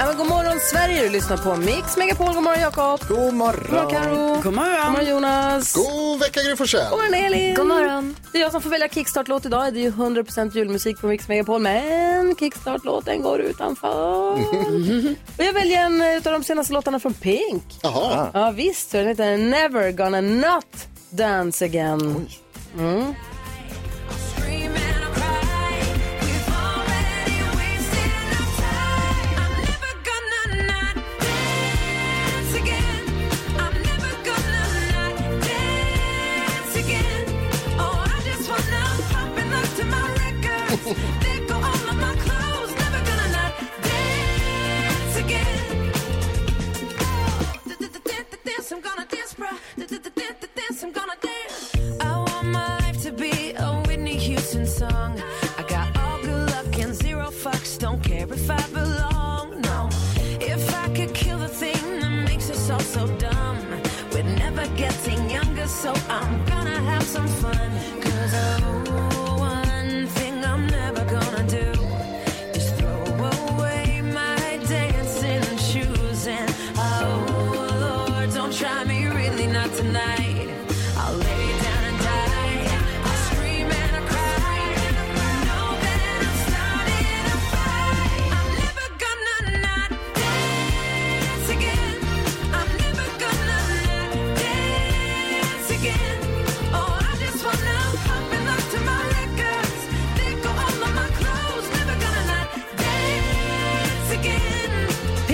Ja, god morgon Sverige, du lyssnar på Mix Megapol. God morgon Jakob. God morgon. God morgon Karo. God morgon. God morgon Jonas. God vecka Gry Forssell. God morgon Elin. God morgon. Det är jag som får välja kickstart-låt idag. Det är ju 100% julmusik på Mix Megapol, men kickstart-låten går utanför. Och jag väljer en av de senaste låtarna från Pink. Jaha. Ja visst, den heter Never gonna not dance again. Mm. I'm gonna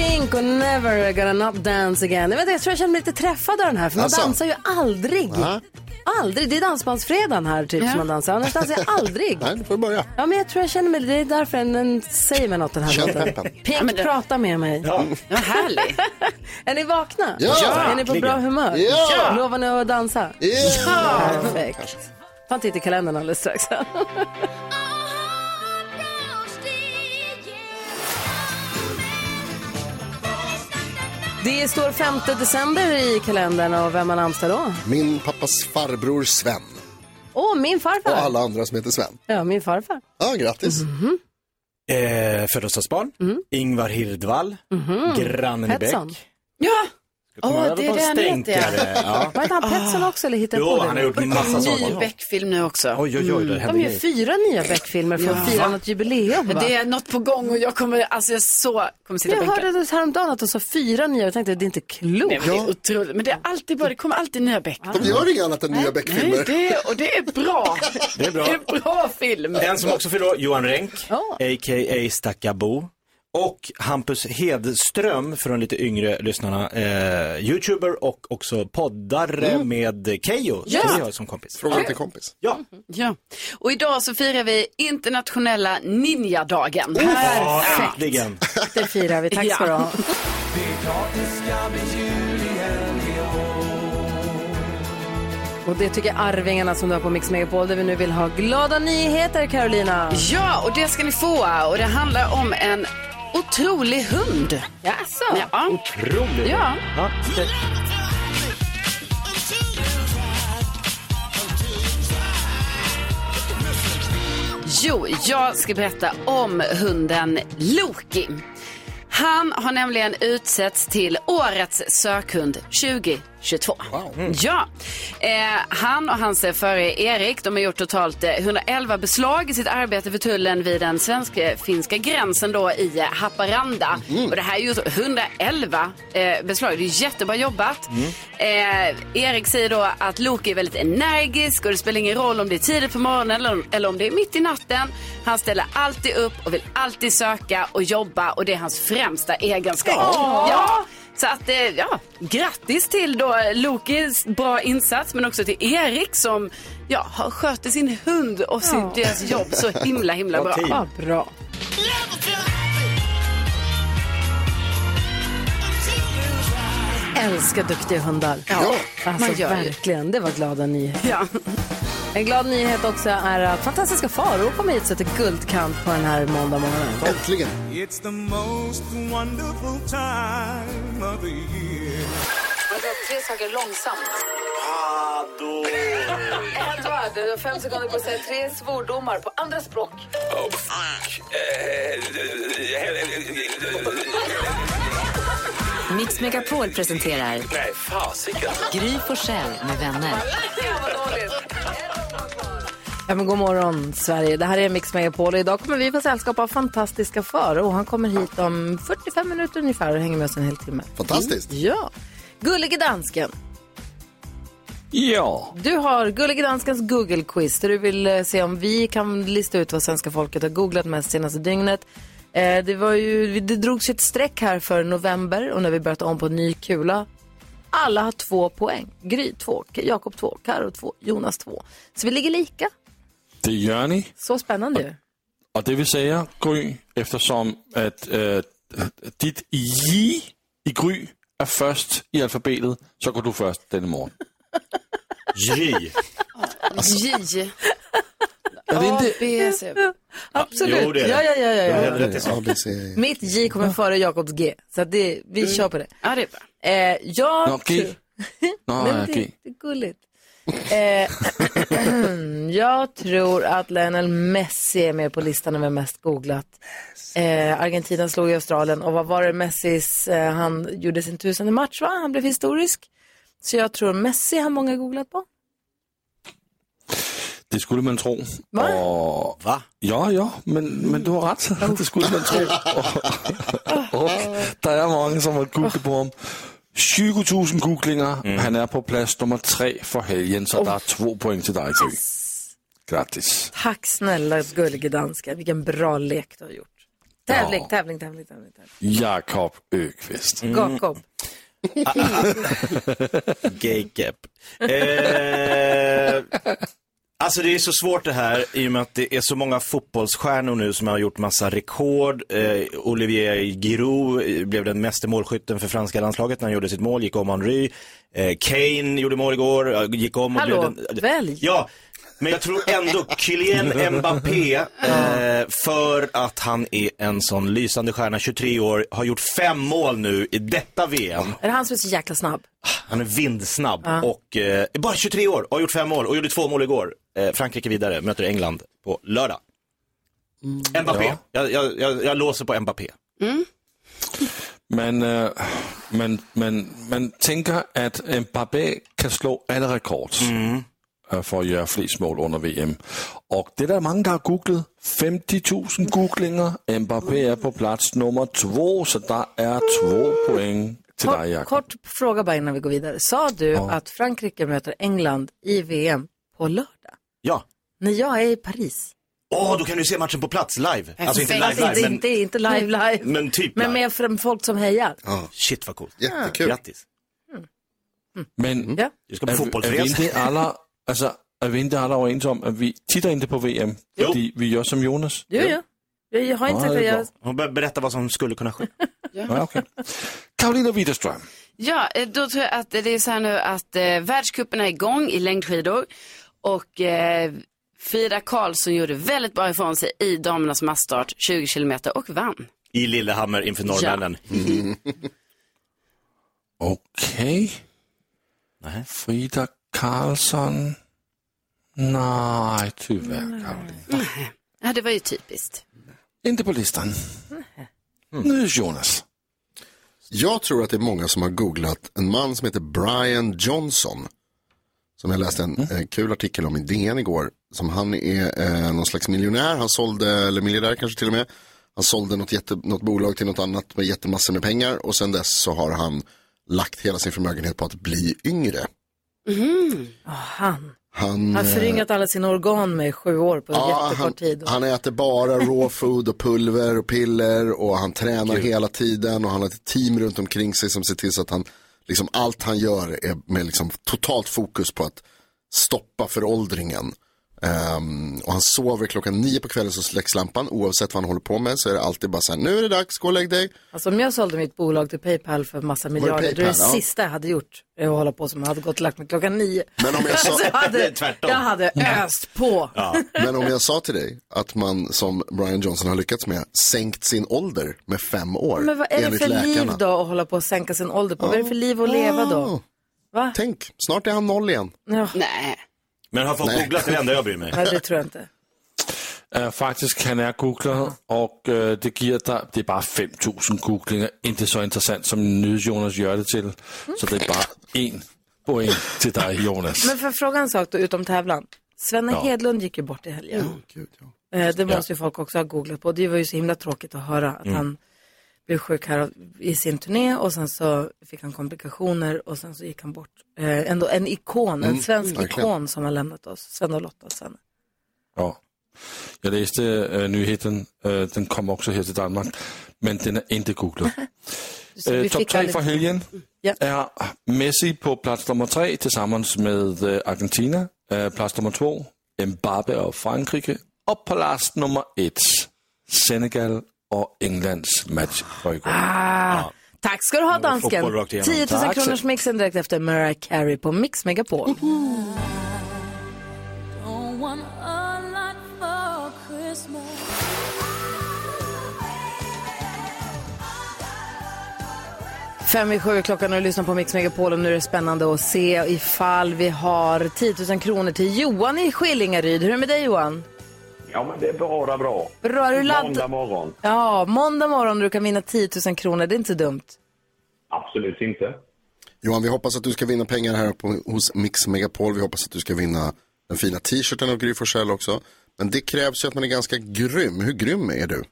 Pink och Never gonna not dance again. Jag, vet, jag tror jag känner mig lite träffad av den här, för man Alltså? dansar ju aldrig. Ja. Aldrig. Det är dansbandsfredagen här typ som man dansar. Annars dansar jag aldrig. Nej, nu får du börja. Ja, men jag tror jag känner mig, det är därför den, den säger mig något den här Känn låten. Pink, prata med mig. Ja, härlig. Är ni vakna? Ja. Är ni på bra humör? Ja. Lovar ni att dansa? Ja. Perfekt. Ta en titt i kalendern alldeles strax. Det står 5 december i kalendern och vem har namnsdag då? Min pappas farbror Sven. Åh, min Och farfar. alla andra som heter Sven. Ja, min farfar. Ja, grattis. Eh, födelsedagsbarn, Ingvar Hirdvall, grannen i Bäck. Petson. Ja, Åh, över det är på det han heter, ja. stänkare. Ja. Var inte han Petson också eller hittade Jo, på det? han har gjort en massa ny saker. Beck-film nu också. Oj, oj, oj, det De händer gör fyra nya Beck-filmer för att fira något jubileum. Va? Det är något på gång och jag kommer, alltså jag så, kommer sitta Jag och bänka. hörde det häromdagen att de sa fyra nya. Jag tänkte det är inte klokt. Nej, men det är otroligt. Men det är alltid bra, det kommer alltid nya Beck. De gör inget annat än nya Nej, Beck-filmer. det, och det är bra. Det är bra. Det är bra film. En som också fyller Johan Renck, Ja. a.k.a. Stackabo. Och Hampus Hedström för de lite yngre lyssnarna, eh, youtuber och också poddare med Keyyo, Ja. som vi har som kompis. Fråga till kompis. Ja, Ja. Och idag så firar vi internationella ninjadagen. ja äntligen. Det firar vi. Tack ska du ha. Och det tycker Arvingarna som du har på Mix Megapol där vi nu vill ha glada nyheter Carolina. Ja, och det ska ni få. Och det handlar om en otrolig hund. Jaså? Ja. Otroligt. Ja. Ja. Jo, jag ska berätta om hunden Loki. Han har nämligen utsetts till årets sökhund 2022. Ja, eh, han och hans före Erik, de har gjort totalt eh, 111 beslag i sitt arbete för tullen vid den svensk-finska gränsen då i eh, Haparanda. Och det här är ju 111 eh, beslag, det är jättebra jobbat. Eh, Erik säger då att Loki är väldigt energisk och det spelar ingen roll om det är tidigt på morgonen eller, eller om det är mitt i natten. Han ställer alltid upp och vill alltid söka och jobba och det är hans främsta egenskap. Ja. Så att, eh, ja, grattis till då Lokis bra insats men också till Erik som ja, har sköter sin hund och sin, deras jobb så himla himla bra. Ja, bra. Älskar duktiga hundar. Ja. Alltså man gör verkligen, det var glada nyheter. Ja. En glad nyhet också är att fantastiska Farao kommer hit och sätter guldkant på den här måndag morgonen. It's the most wonderful time of the year. saker långsamt. Edvard, du har fem sekunder på att säga tre svordomar på andra språk. Mix Megapol presenterar Nej, fasiken. Gry Forssell med vänner. Ja, men god morgon, Sverige. Det här är Mix Megapol och idag kommer vi få sällskap av fantastiska Före och han kommer hit om 45 minuter ungefär och hänger med oss en hel timme. Fantastiskt. Ja. Gullige dansken, Ja, du har Gullige danskens Google-quiz där du vill eh, se om vi kan lista ut vad svenska folket har googlat mest senaste dygnet. Eh, det, var ju, det drogs ett streck här för november och när vi börjat om på en ny kula. Alla har två poäng. Gry två, Jakob två, Karo två, Jonas två. Så vi ligger lika. det gör ni. Så spännande ju. Och det vill säga, Gry, eftersom att äh, ditt J i Gry är först i alfabetet, så går du först denna morgon. J. J. Är det A, inte... B, C. Absolut. Jo, det är det. Ja, ja, ja, ja, ja. rätt i sak. ABC. Mitt J kommer före Jakobs G. Så att det, vi kör på det. Ja, det är bra. Eh, jag ja, men det, det är gulligt. Eh, jag tror att Lionel Messi är med på listan över mest googlat. Eh, Argentina slog i Australien och vad var det Messis, eh, han gjorde sin tusende match va? Han blev historisk. Så jag tror Messi har många googlat på. Det skulle man tro. Va? Och... Va? Ja, ja, men, men du har rätt. Det skulle man tro. Och, och der är många som har googlat på honom. 20 000 googlingar. Han är på plats nummer tre för helgen, så det är två poäng till dig, Gry. Grattis. Tack snälla gullige danska, vilken bra lek du har gjort. Tävling, Ja. tävling, tävling, tävling. tävling. Jakob Ökvist. Jakob. Gay-cap. Eh, alltså det är så svårt det här i och med att det är så många fotbollsstjärnor nu som har gjort massa rekord. Eh, Olivier Giroud eh, blev den meste målskytten för franska landslaget när han gjorde sitt mål, gick om Henry. Eh, Kane gjorde mål igår, eh, gick om och Hallå, blev den... välj. Ja, men jag tror ändå Kylian Mbappé, eh, för att han är en sån lysande stjärna, 23 år, har gjort fem mål nu i detta VM. Är det han som är så jäkla snabb? Han är vindsnabb och eh, är bara 23 år och har gjort fem mål och gjorde två mål igår. Eh, Frankrike vidare, möter England på lördag. Mbappé, Ja. jag, jag, jag, jag låser på Mbappé. Men, øh, men, men man tänker att Mbappé kan slå alla rekord øh, för att göra flest mål under VM. Och det är der många der har googlat. 50 000 googlinger. Mbappé är på plats nummer två, så där är två poäng till dig, Kort, Jakob. kort fråga bara innan vi går vidare. Sa du att Frankrike möter England i VM på lördag? Ja. När jag är i Paris. Åh, då kan du se matchen på plats live. Alltså inte live, Alltså, live, inte, men, inte, inte live live. men typ Men live. med fram- folk som hejar. Shit vad coolt. Jättekul. Grattis. Men Ja. Du ska på är, är, vi fotbollsresa. inte alla, alltså, är vi inte alla överens om att vi tittar inte på VM? Jo. För vi gör som Jonas. Jo, jo. Jag, jag har inte Ja, sagt det att är jag... Hon börjar berätta vad som skulle kunna ske. Ja, okay. Karolina Widerström. Ja, eh, då tror jag att det är så här nu att eh, världscupen är igång i längdskidor och eh, Frida Karlsson gjorde väldigt bra ifrån sig i damernas massstart 20 kilometer och vann. I Lillehammer inför norrmännen. Okej. Nej. Frida Karlsson. Nej, tyvärr Karolina. Ja, det var ju typiskt. Inte på listan. Nu är Jonas. Jag tror att det är många som har googlat en man som heter Brian Johnson. Som jag läste en eh, kul artikel om i DN igår. Som han är eh, någon slags miljonär. Han sålde, eller miljardär kanske till och med. Han sålde något, jätte, något bolag till något annat med jättemassor med pengar. Och sen dess så har han lagt hela sin förmögenhet på att bli yngre. Han. Han, Han har eh, föryngat alla sina organ med sju år på Ja, jättekort han, tid. Och... han äter bara raw food och pulver och piller och han tränar hela tiden och han har ett team runt omkring sig som ser till så att han, liksom allt han gör är med liksom totalt fokus på att stoppa föråldringen. Ehm, och han sover klockan nio på kvällen så släcks lampan oavsett vad han håller på med så är det alltid bara så här, nu är det dags, gå och lägg dig. Alltså om jag sålde mitt bolag till Paypal för massa miljarder, det Paypal? Ja. sista jag hade gjort är att hålla på som jag hade gått och lagt mig klockan nio. Men om jag sa, Alltså, jag, hade, Tvärtom. jag hade öst på. men om jag sa till dig att man som Brian Johnson har lyckats med sänkt sin ålder med fem år Men vad är det för liv då att hålla på och sänka sin ålder på? Vad är det för liv att leva då? Va? Tänk, snart är han noll igen. Ja, Nej. Men har fått Nej. googlat det enda jag bryr mig. nej, det tror jag inte. Uh, faktiskt kan jag googla och uh, det ger dig, det är bara 5000 googlingar, inte så intressant som nu Jonas gör det till. Så det är bara en poäng till dig Jonas. Men för att fråga en sak då, utom tävlan. Svenne Ja. Hedlund gick ju bort i helgen. Gud, ja. Eh, Det måste ju folk också ha googlat på. Det var ju så himla tråkigt att höra att han blev sjuk här i sin turné och sen så fick han komplikationer och sen så gick han bort. Eh, ändå en ikon, en svensk verkligen. ikon som har lämnat oss. Sven och Lotta Svenne. Ja. Jag läste uh, nyheten, uh, den kom också här till Danmark, men den är inte googlad. Uh, Topp tre för helgen Ja. är Messi på plats nummer tre tillsammans med uh, Argentina. Plats nummer två, Mbappe och Frankrike. Och plats nummer ett, Senegal och Englands match för igår. Ah, Tack ska du ha dansken. fotboll rakt igenom. 10 000 Tack så- kronors mixen direkt efter Mariah Carey på Mix Megapol. Fem i sju klockan och lyssnar på Mix Megapol och nu är det spännande att se ifall vi har 10 000 kronor till Johan i Skillingaryd. Hur är det med dig Johan? Ja, men det är bara bra. Bra, är du ladd? Måndag morgon. Ja, måndag morgon du kan vinna 10 000 kronor. Det är inte dumt. Absolut inte. Johan, vi hoppas att du ska vinna pengar här på, hos Mix Megapol. Vi hoppas att du ska vinna den fina t-shirten av Gry Forssell också. Men det krävs ju att man är ganska grym. Hur grym är du?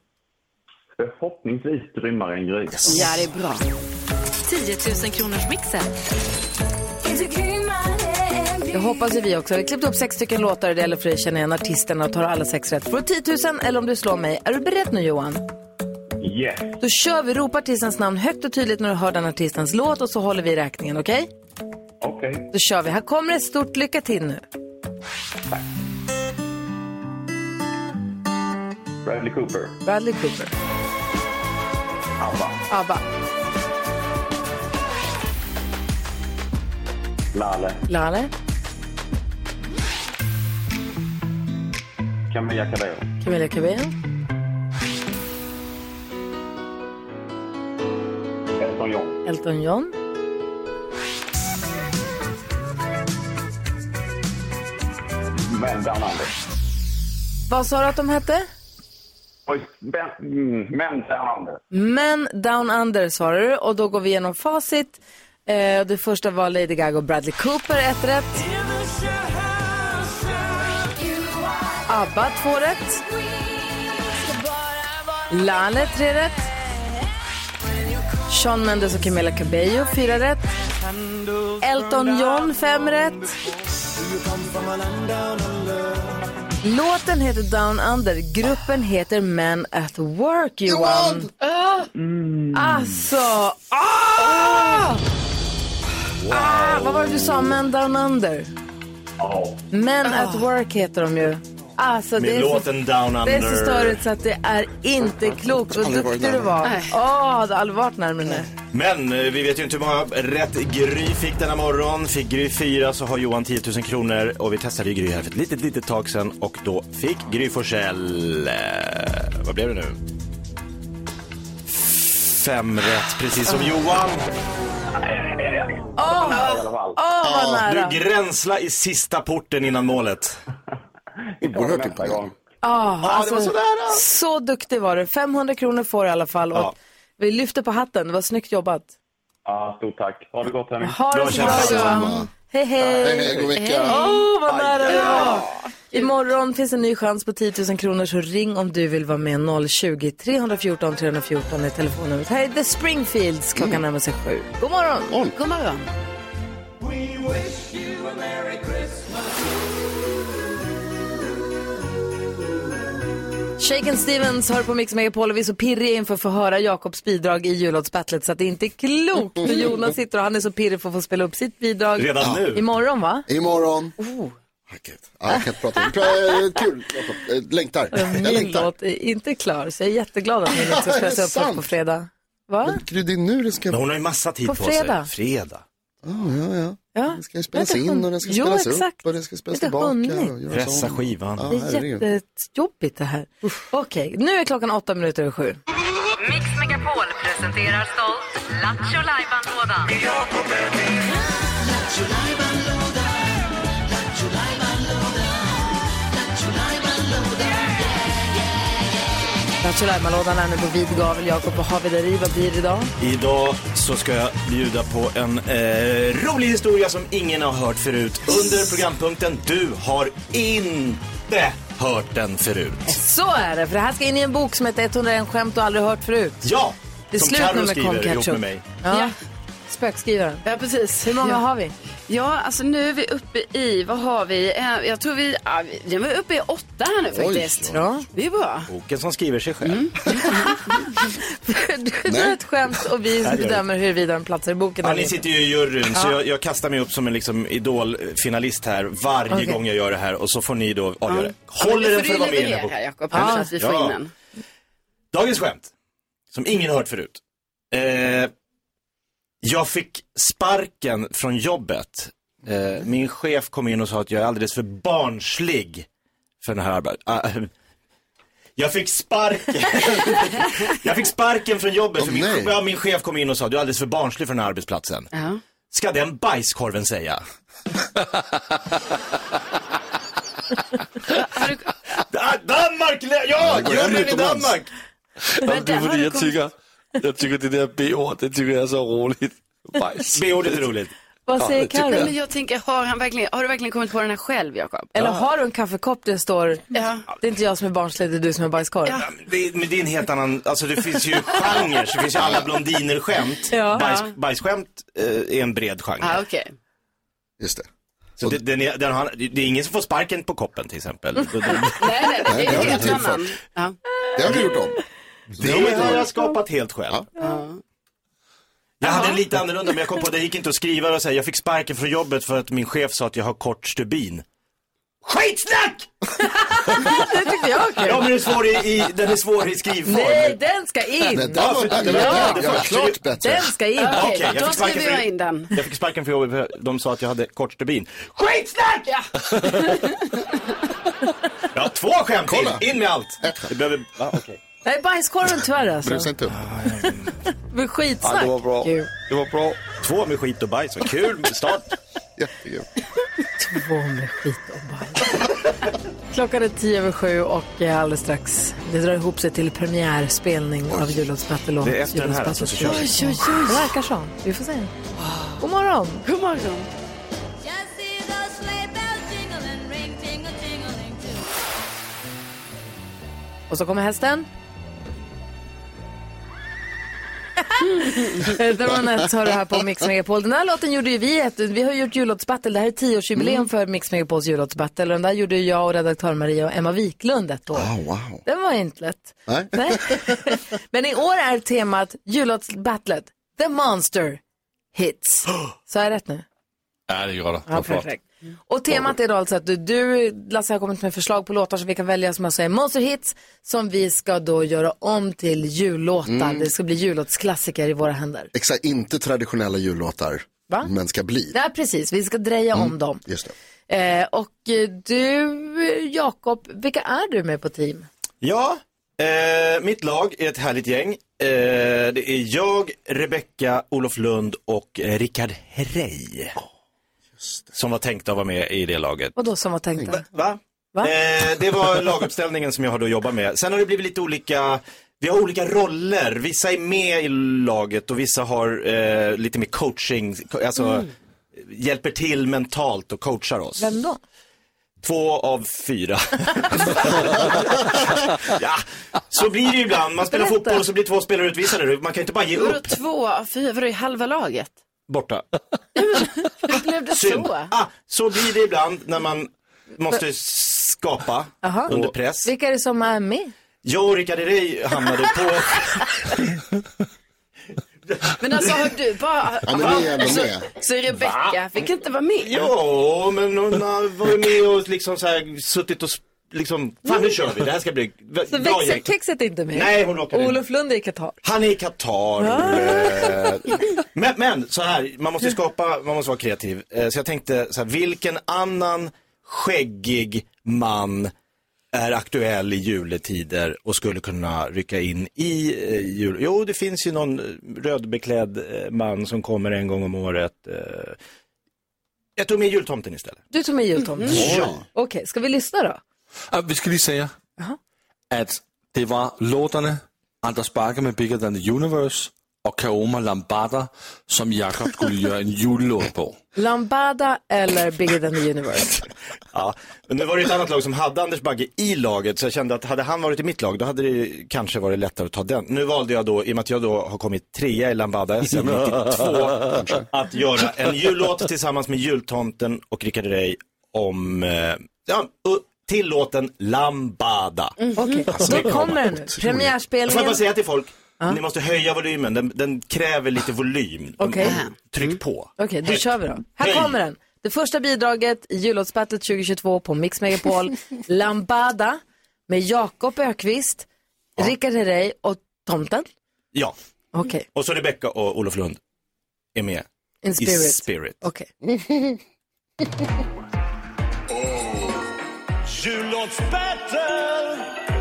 Förhoppningsvis grymmare än Gry. Ja, det är bra. 10 000 kronors mixen. Det hoppas ju vi också. Vi har klippt upp sex stycken låtar och det gäller för dig att känna igen artisterna och tar alla sex rätt. Får du 10 000 eller om du slår mig. Är du beredd nu Johan? Yes. Då kör vi, ropa artistens namn högt och tydligt när du hör den artistens låt och så håller vi räkningen, okej? Okej. Då kör vi. Här kommer ett stort lycka till nu. Bradley Cooper. Bradley Cooper. ABBA. ABBA. Lale. Lale. Camilla Cabello. Camilla Cabello. Elton John. Elton John. Men Down Under. Vad sa du att de hette? Mm, men Down Under. Men Down Under svarar du och då går vi igenom facit. Eh, det första var Lady Gaga och Bradley Cooper, ett rätt. ABBA, två rätt. Lale, tre rätt. Sean Mendes och Camila Cabello, fyra rätt. Elton John, fem rätt. Låten heter Down Under, gruppen heter Men at Work, Johan. Alltså, ah! Ah, vad var det du sa? Men Down Under. Ja. Men at Work heter de ju. Alltså, det Med är, så, låten Down Under. det är så störigt så att det är inte klokt. Vad duktig du var. närmare. Åh, oh, du aldrig varit närmare nu. Men eh, vi vet ju inte hur många rätt Gry fick denna morgon. Fick Gry fyra så har Johan 10 000 kronor. Och vi testade ju Gry här för ett litet, litet tag sedan. Och då fick Gry Forssell... Eh, vad blev det nu? Fem rätt, precis som Johan. Åh, fall. åh, vad nära. Du gränsla i sista porten innan målet. Oerhört imponerande. Ja, alltså, var sådär, så duktig var du. 500 kronor får du i alla fall. Och Ja. Vi lyfter på hatten. Det var snyggt jobbat. Ja, stort tack. Ha det gott, hörni. Ha det så bra. Hej, hej. Hej, hej, god vecka. Åh, vad nära det var. Imorgon finns en ny chans på 10 000 kronor, så ring om du vill vara med. 020-314 314 är telefonnumret. Här är The Springfields, klockan närmar sig sju. God morgon. God morgon. Shaken Stevens hör på Mix Megapol och vi är så pirriga inför att få höra Jakobs bidrag i jullåtsbattlet så att det inte är klokt. För Jonas sitter och han är så pirrig för att få spela upp sitt bidrag. Redan nu? Imorgon va? Imorgon. Oh. Ah. Ja, jag kan inte prata. Pra- Kul, Jakob. Längtar. Jag Min längtar. låt är inte klar så jag är jätteglad att ni inte ska spelas upp på fredag. Va? Men det är nu det ska... Men Ja, hon har ju massa tid På på, fredag. sig. Fredag. ja, ja. Ja. Det ska ju spelas in inte. och det ska Jo, spelas exakt. upp och det ska spelas tillbaka. Pressa skivan. Ja, Det är jättejobbigt det här. Okej, nu är klockan åtta minuter över sju. Mix Megapol presenterar stolt Lattjo Lajban-lådan. Solarma-lådan är nu på vid gavel. Jakob, vad har vi där i? Vad blir det idag? Idag så ska jag bjuda på en eh, rolig historia som ingen har hört förut. Under programpunkten Du har inte hört den förut. Så är det, för det här ska in i en bok som heter 101 skämt du aldrig hört förut. Ja! Det är som slut Carro nu med skriver ihop med mig. Ja. Ja. Spökskrivaren. Ja, precis. Hur många ja. har vi? Ja, alltså nu är vi uppe i, vad har vi? Eh, Jag tror vi, ja, vi är uppe i åtta här nu faktiskt. Ja. Det är bra. Boken som skriver sig själv. Mm. Du drar ett skämt och vi bedömer huruvida den platsar i boken Ja, ni sitter ju i juryn, så jag, jag kastar mig upp som en liksom idolfinalist här varje Okej. gång jag gör det här och så får ni då avgöra. Ja, Håller den för att vara med i den här boken? här Jakob, Ja. att vi får Ja. in den. Dagens skämt, som ingen har hört förut. Eh, jag fick sparken från jobbet. Eh, min chef kom in och sa att jag är alldeles för barnslig för den här arbetet. Ah, jag fick sparken. jag fick sparken från jobbet. Åh, för min, ja, min chef kom in och sa att du är alldeles för barnslig för den här arbetsplatsen. Ja. Ska den bajskorven säga? Da- Danmark! Ja, juryn i. Danmark! Ja, det har du kommit- tycker, jeg tycker det der B-ord, det tycker jeg er så roligt. Bajs. B-ordet är roligt. Vad säger det tycker Nej, Carro? men jag tänker, har, han verkligen, har du verkligen kommit på den här själv Jakob? Eller har du en kaffekopp där det står Ja. det är inte jag som är barnslig, det är du som är bajskorv? Ja. Det, är- men det är en helt annan, alltså det finns ju genrer, det finns ju alla blondiner-skämt. Ja. Bajs, bajsskämt eh, är en bred genre. Ah, okej. Just det. Så det, den är, den har, det är ingen som får sparken på koppen till exempel. Nej, nej, det är har en helt annan. Ja. Det har vi gjort om. Det har jag skapat helt själv. Ja. Jag hade en lite annorlunda, men jag kom på att det gick inte att skriva och säga, jag fick sparken från jobbet för att min chef sa att jag har kort stubin. Skitsnack! Det tyckte jag var kul. Ja, men den är svår i, i, den är svår i skrivform. Nej, den ska Nej, in! den var, den var, Ja, ja, det klart bättre. Den ska in! Okej, Okej, jag då fick sparken skriver jag för- in den. Jag fick sparken för jobbet för de sa att jag hade kort stubin. Skitsnack! Ja. Ja, två skämt till. Kolla. In med allt. Det behöver... Ja, okej. Nej, bajskorven tyvärr alltså. Brusa inte upp. Men skitsnack. Ja, det var bra. Kul. Det var bra. Två med skit och bajs. Vad kul start. Jättekul. Två med skit och bajs. Klockan är tio över sju och eh, alldeles strax, det drar ihop sig till premiärspelning av jullåtsbattle. och Det är efter den här alltså, så kör vi. Oj, oj, oj. Det verkar så. Vi får se. God morgon. God morgon. Och så kommer hästen. The Ronettes har det här på Mix Megapol. Den här låten gjorde ju vi, ett, vi har gjort jullåtsbattle. Det här är tioårsjubileum för Mix Megapols jullåtsbattle. Och den där gjorde jag och redaktör Maria och Emma Wiklund ett år. Ah, wow. Den var inte lätt. Nej. Nej. Men i år är temat jullåtsbattlet The Monster Hits. Så är jag rätt nu? Ja, det gör det. Ja, perfekt. Och temat är då alltså att du, du, Lasse, har kommit med förslag på låtar som vi kan välja som alltså är monster hits som vi ska då göra om till jullåtar. Det ska bli jullåtsklassiker i våra händer. Exakt, inte traditionella jullåtar. Va? Men ska bli. Ja, precis. Vi ska dreja om dem. Just det. Eh, och eh, du, Jakob, vilka är du med på team? Ja, eh, mitt lag är ett härligt gäng. Eh, det är jag, Rebecka, Olof Lund och eh, Rickard Herrey. Som var tänkta att vara med i det laget. Vad då som var tänkta? Va? Va? Eh, det var laguppställningen som jag har då jobbat med. Sen har det blivit lite olika, vi har olika roller. Vissa är med i laget och vissa har eh, lite mer coaching, alltså hjälper till mentalt och coachar oss. Vem då? Två av fyra. ja, så blir det ju ibland. Man spelar Berätta. fotboll och så blir två spelare utvisade. Man kan inte bara ge upp två av fyra? Vadå i halva laget? Borta. Hur blev det Synd. så? Ah, så blir det ibland när man måste skapa Aha. under press. Vilka är det som är med? Jag och Rickard Herrey hamnade på... Men alltså har du bara... Ja, men vi är ändå så, med. så Rebecka fick inte vara med? Jo, men hon har varit med och liksom så här suttit och liksom, fan nu kör vi, det här ska bli Så växelkexet är inte med? Nej, hon råkade Olof Lund är i Qatar. Han är i Qatar. eh, Men, men så här, man måste skapa, man måste vara kreativ. Eh, Så jag tänkte så här, vilken annan skäggig man är aktuell i juletider och skulle kunna rycka in i eh, jul. Jo, det finns ju någon rödbeklädd eh, man som kommer en gång om året. eh. Jag tog med jultomten istället. Du tog med jultomten. Ja. Okej, ska vi lyssna då? Ja, vi ska lige sige, Jaha. at Det var låtarna Anders Bagge med Bigger than the Universe och Kaoma Lambada som Jakob skulle göra en jullåt på. Lambada eller Bigger than the universe? Ja, men det var ju ett annat lag som hade Anders Bagge i laget så jag kände att hade han varit i mitt lag då hade det kanske varit lättare att ta den. Nu valde jag då, i och med att jag då har kommit trea i Lambada SM 92, att göra en jullåt tillsammans med jultomten och Rickard Herrey om, eh, ja, till låten Lambada. Okej, då kommer den. Får jag Premiärspelningen. bara säga till folk, ni måste höja volymen, den, den kräver lite volym. Okej. Tryck på. Okej, då Högt. kör vi då. Här Hej. kommer den. Det första bidraget i jullåtsbattlet 2022 på Mix Megapol. Lambada med Jakob Ökvist, Rickard Herrey och Tomten. Ja, Okej, och så Rebecca och Olof Lund är med. in I spirit. spirit. Okej. Jullåtsbattle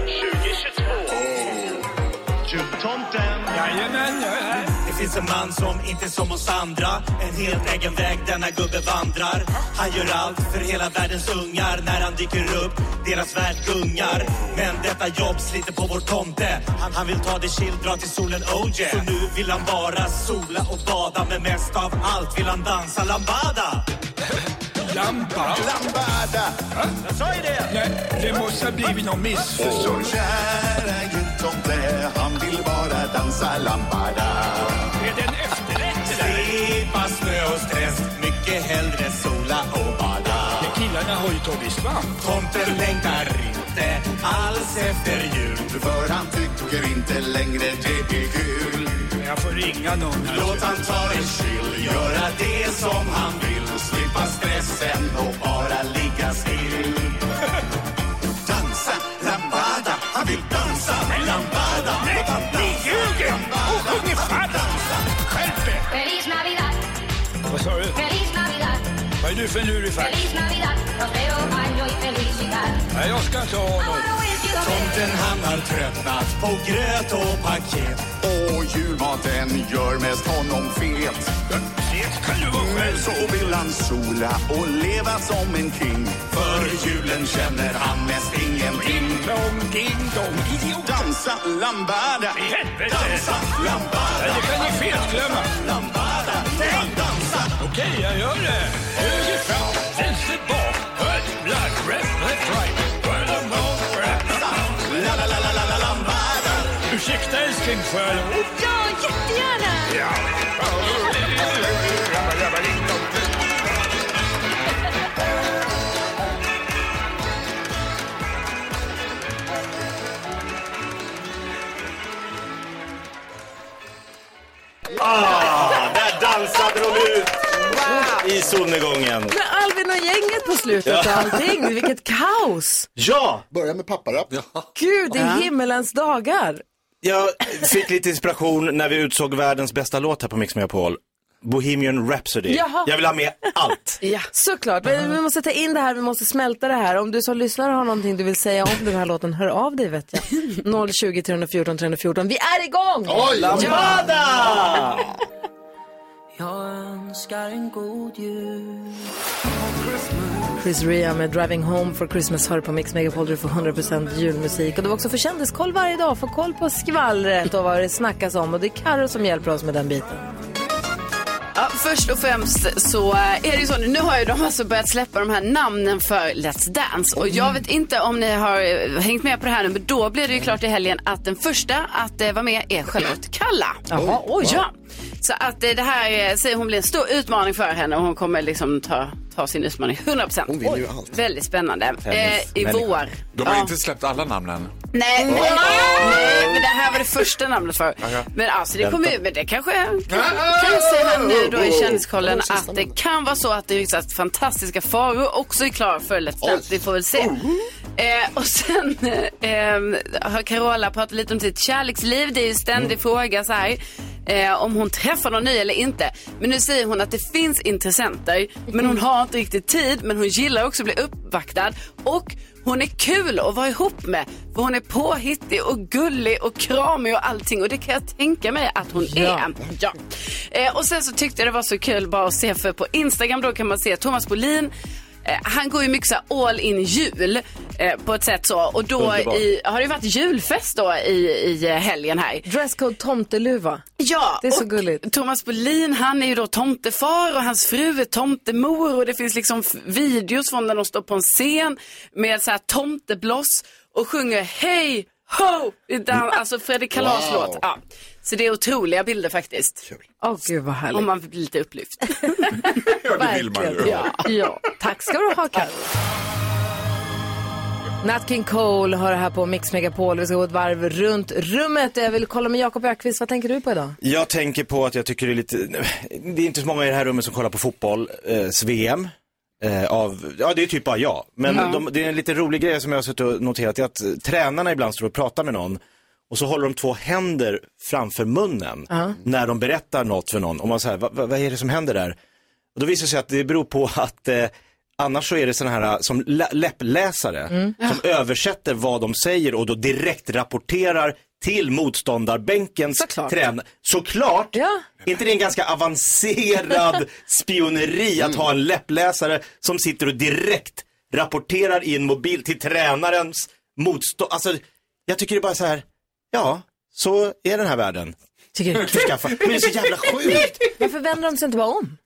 2022. Jultomten. Jajamän, jag är här. Det finns en man som inte är som oss andra. En helt egen väg denna gubbe vandrar. Han gör allt för hela världens ungar. När han dyker upp, deras värld gungar. Men detta jobb sliter på vår tomte. Han, han vill ta det chill, dra till solen, oh yeah. Så nu vill han bara sola och bada. Men mest av allt vill han dansa lambada. Lambada? Lambada! Jag sa ju det! Nej, det måste ha blivit något missförstånd. kära jultomte, han vill bara dansa lambada. Är det en efterrätt? Slippa snö och stress, mycket hellre sola och bada. Ja, killarna har ju tagit svamp. Tomten längtar inte alls efter jul. För han tycker inte längre det är kul. Jag får ringa någon. Låt han ta det chill, göra det som han vill. Slippa stressen och bara ligga still. Dansa lambada, han vill dansa lambada. Nej, Låt han ni ljuger! Och sjunger falskt! Skärp er! Feliz Navidad, Vad sa du? feliz Navidad, Vad är du för lurifax? feliz Navidad. Nej, jag ska inte ha något. Tomten han har tröttnat på gröt och paket. Och julmaten gör mest honom fet. Det kan du vara själv. Så vill han sola och leva som en king. För julen känner han mest ingenting. Dong, ding, dong, idiot. Dansa lambada. Dansa lambada. Det kan ni felglömma. Lambada. Nej. Dansa. Okej, jag gör det. Höger fram, vänster bak, höger, left, right. Ursäkta älskling, får jag lov? Ja, jättegärna! Ja. Ah, där dansade de ut i solnedgången. Men Alvin och gänget på slutet och allting, vilket kaos! Ja, Börja med papparapp. Gud, det är himmelens dagar. Jag fick lite inspiration när vi utsåg världens bästa låt här på Mix Megapol. Bohemian Rhapsody. Jaha. Jag vill ha med allt. Ja, såklart. Men vi måste ta in det här, vi måste smälta det här. Om du som lyssnare har någonting du vill säga om den här låten, hör av dig vet jag. 020 314 314. Vi är igång! Oj, Lambada! Chris Ria med Driving Home for Christmas hör på Mix Megapol. Du får 100% julmusik. Och du har också för kändiskoll varje dag. Få koll på skvallret och vad det snackas om. Och det är Karo som hjälper oss med den biten. Ja, först och främst så är det ju så, nu har ju de alltså börjat släppa de här namnen för Let's Dance. Och jag vet inte om ni har eh, hängt med på det här nu, men då blir det ju klart i helgen att den första att eh, vara med är Charlotte Kalla. Jaha, oj. Ja. Så att eh, det här eh, säger hon blir en stor utmaning för henne och hon kommer liksom ta, ta sin utmaning 100%. Hon vill ju allt. Väldigt spännande. Eh, I människa. vår. De har Ja. inte släppt alla namnen. Nej, nej, nej, men det här var det första namnet för. Men alltså det kommer ju, men det kanske kan se här nu då i kändiskollen att det kan vara så att det ryktas att fantastiska faror också är klar för Let's Dance. Vi får väl se. Eh, och sen eh, har Carola pratat lite om sitt kärleksliv. Det är ju ständig fråga så här. Eh, om hon träffar någon ny eller inte. Men nu säger hon att det finns intressenter. Men hon har inte riktigt tid. Men hon gillar också att bli uppvaktad. Och hon är kul att vara ihop med. För hon är påhittig och gullig och kramig och allting. Och det kan jag tänka mig att hon Ja. är. Ja. Eh, och sen så tyckte jag det var så kul bara att se. För på Instagram då kan man se Thomas Bolin Eh, han går ju mycket så all in jul eh, på ett sätt så. Och då i, har det varit julfest då i, i eh, helgen här. Dresscode tomteluva. Ja, Det är så gulligt. Thomas Bolin han är ju då tomtefar och hans fru är tomtemor och det finns liksom videos från när de står på en scen med så här tomtebloss och sjunger hej ho! i Dan- alltså Fredrik Kalas Wow. låt. Ja. Så det är otroliga bilder faktiskt. Åh gud vad härligt. Om man blir lite upplyft. Ja, det vill man ju. Ja. ja, tack ska du ha Karo. Nat King Cole har det här på Mix Megapol. Vi ska gå ett varv runt rummet. Jag vill kolla med Jakob Ökvist. Vad tänker du på idag? Jag tänker på att jag tycker det är lite, det är inte så många i det här rummet som kollar på fotboll, eh, VM. Eh, av, ja det är typ bara jag. Men Ja. de, det är en lite rolig grej som jag har suttit och noterat, är att eh, tränarna ibland står och pratar med någon och så håller de två händer framför munnen Ja. när de berättar något för någon. Och man säger, vad, vad är det som händer där? Och då visar det sig att det beror på att eh, annars så är det sådana här som lä- läppläsare Mm. som översätter vad de säger och då direkt rapporterar till motståndarbänkens tränare. Såklart! inte det en ganska avancerad spioneri att ha en läppläsare som sitter och direkt rapporterar i en mobil till tränarens motstånd. Alltså, jag tycker det är bara så här, ja, så är den här världen. Tycker du? Skaffa. Men det är så jävla sjukt. Varför vänder de sig inte bara om?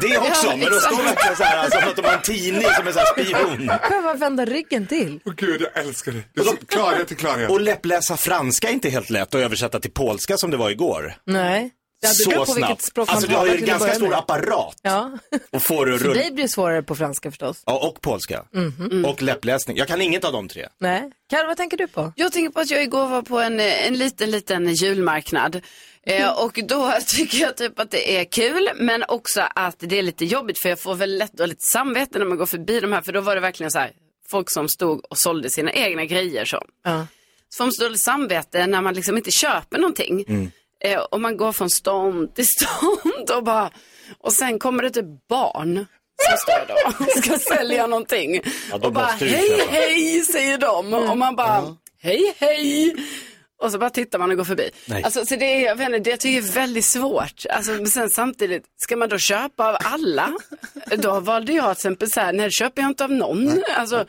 Det också, Ja, men de står verkligen så här, alltså, som att de har en tidning som är så här spion. Kan bara vända ryggen till? Åh gud, jag älskar det. Det är så klarhet till klarhet. Och läppläsa franska är inte helt lätt att översätta till polska som det var igår. Nej. Ja, det Så snabbt. Alltså, du har ju en ganska stor med. apparat. Ja. Och får dig blir det svårare på franska förstås. Ja, och polska. Mhm. Och läppläsning. Jag kan inget av de tre. Nej. Karo, vad tänker du på? Jag tänker på att jag igår var på en, eh, en liten, liten julmarknad. Eh, och då tycker jag typ att det är kul, men också att det är lite jobbigt för jag får väl lätt och lite samvete när man går förbi de här, för då var det verkligen så här, folk som stod och sålde sina egna grejer så. Ja. Så får man så dåligt samvete när man liksom inte köper någonting. Eh, och man går från stånd till stånd och bara, och sen kommer det typ barn som står då och ska sälja någonting. Ja, och bara hej hej säger de och man bara hej hej. Och så bara tittar man och går förbi. Nej. Alltså, så det är, jag vet inte, det jag tycker jag är väldigt svårt. Alltså, men sen samtidigt, ska man då köpa av alla? Då valde jag till exempel så här, nej det köper jag inte av någon. Alltså,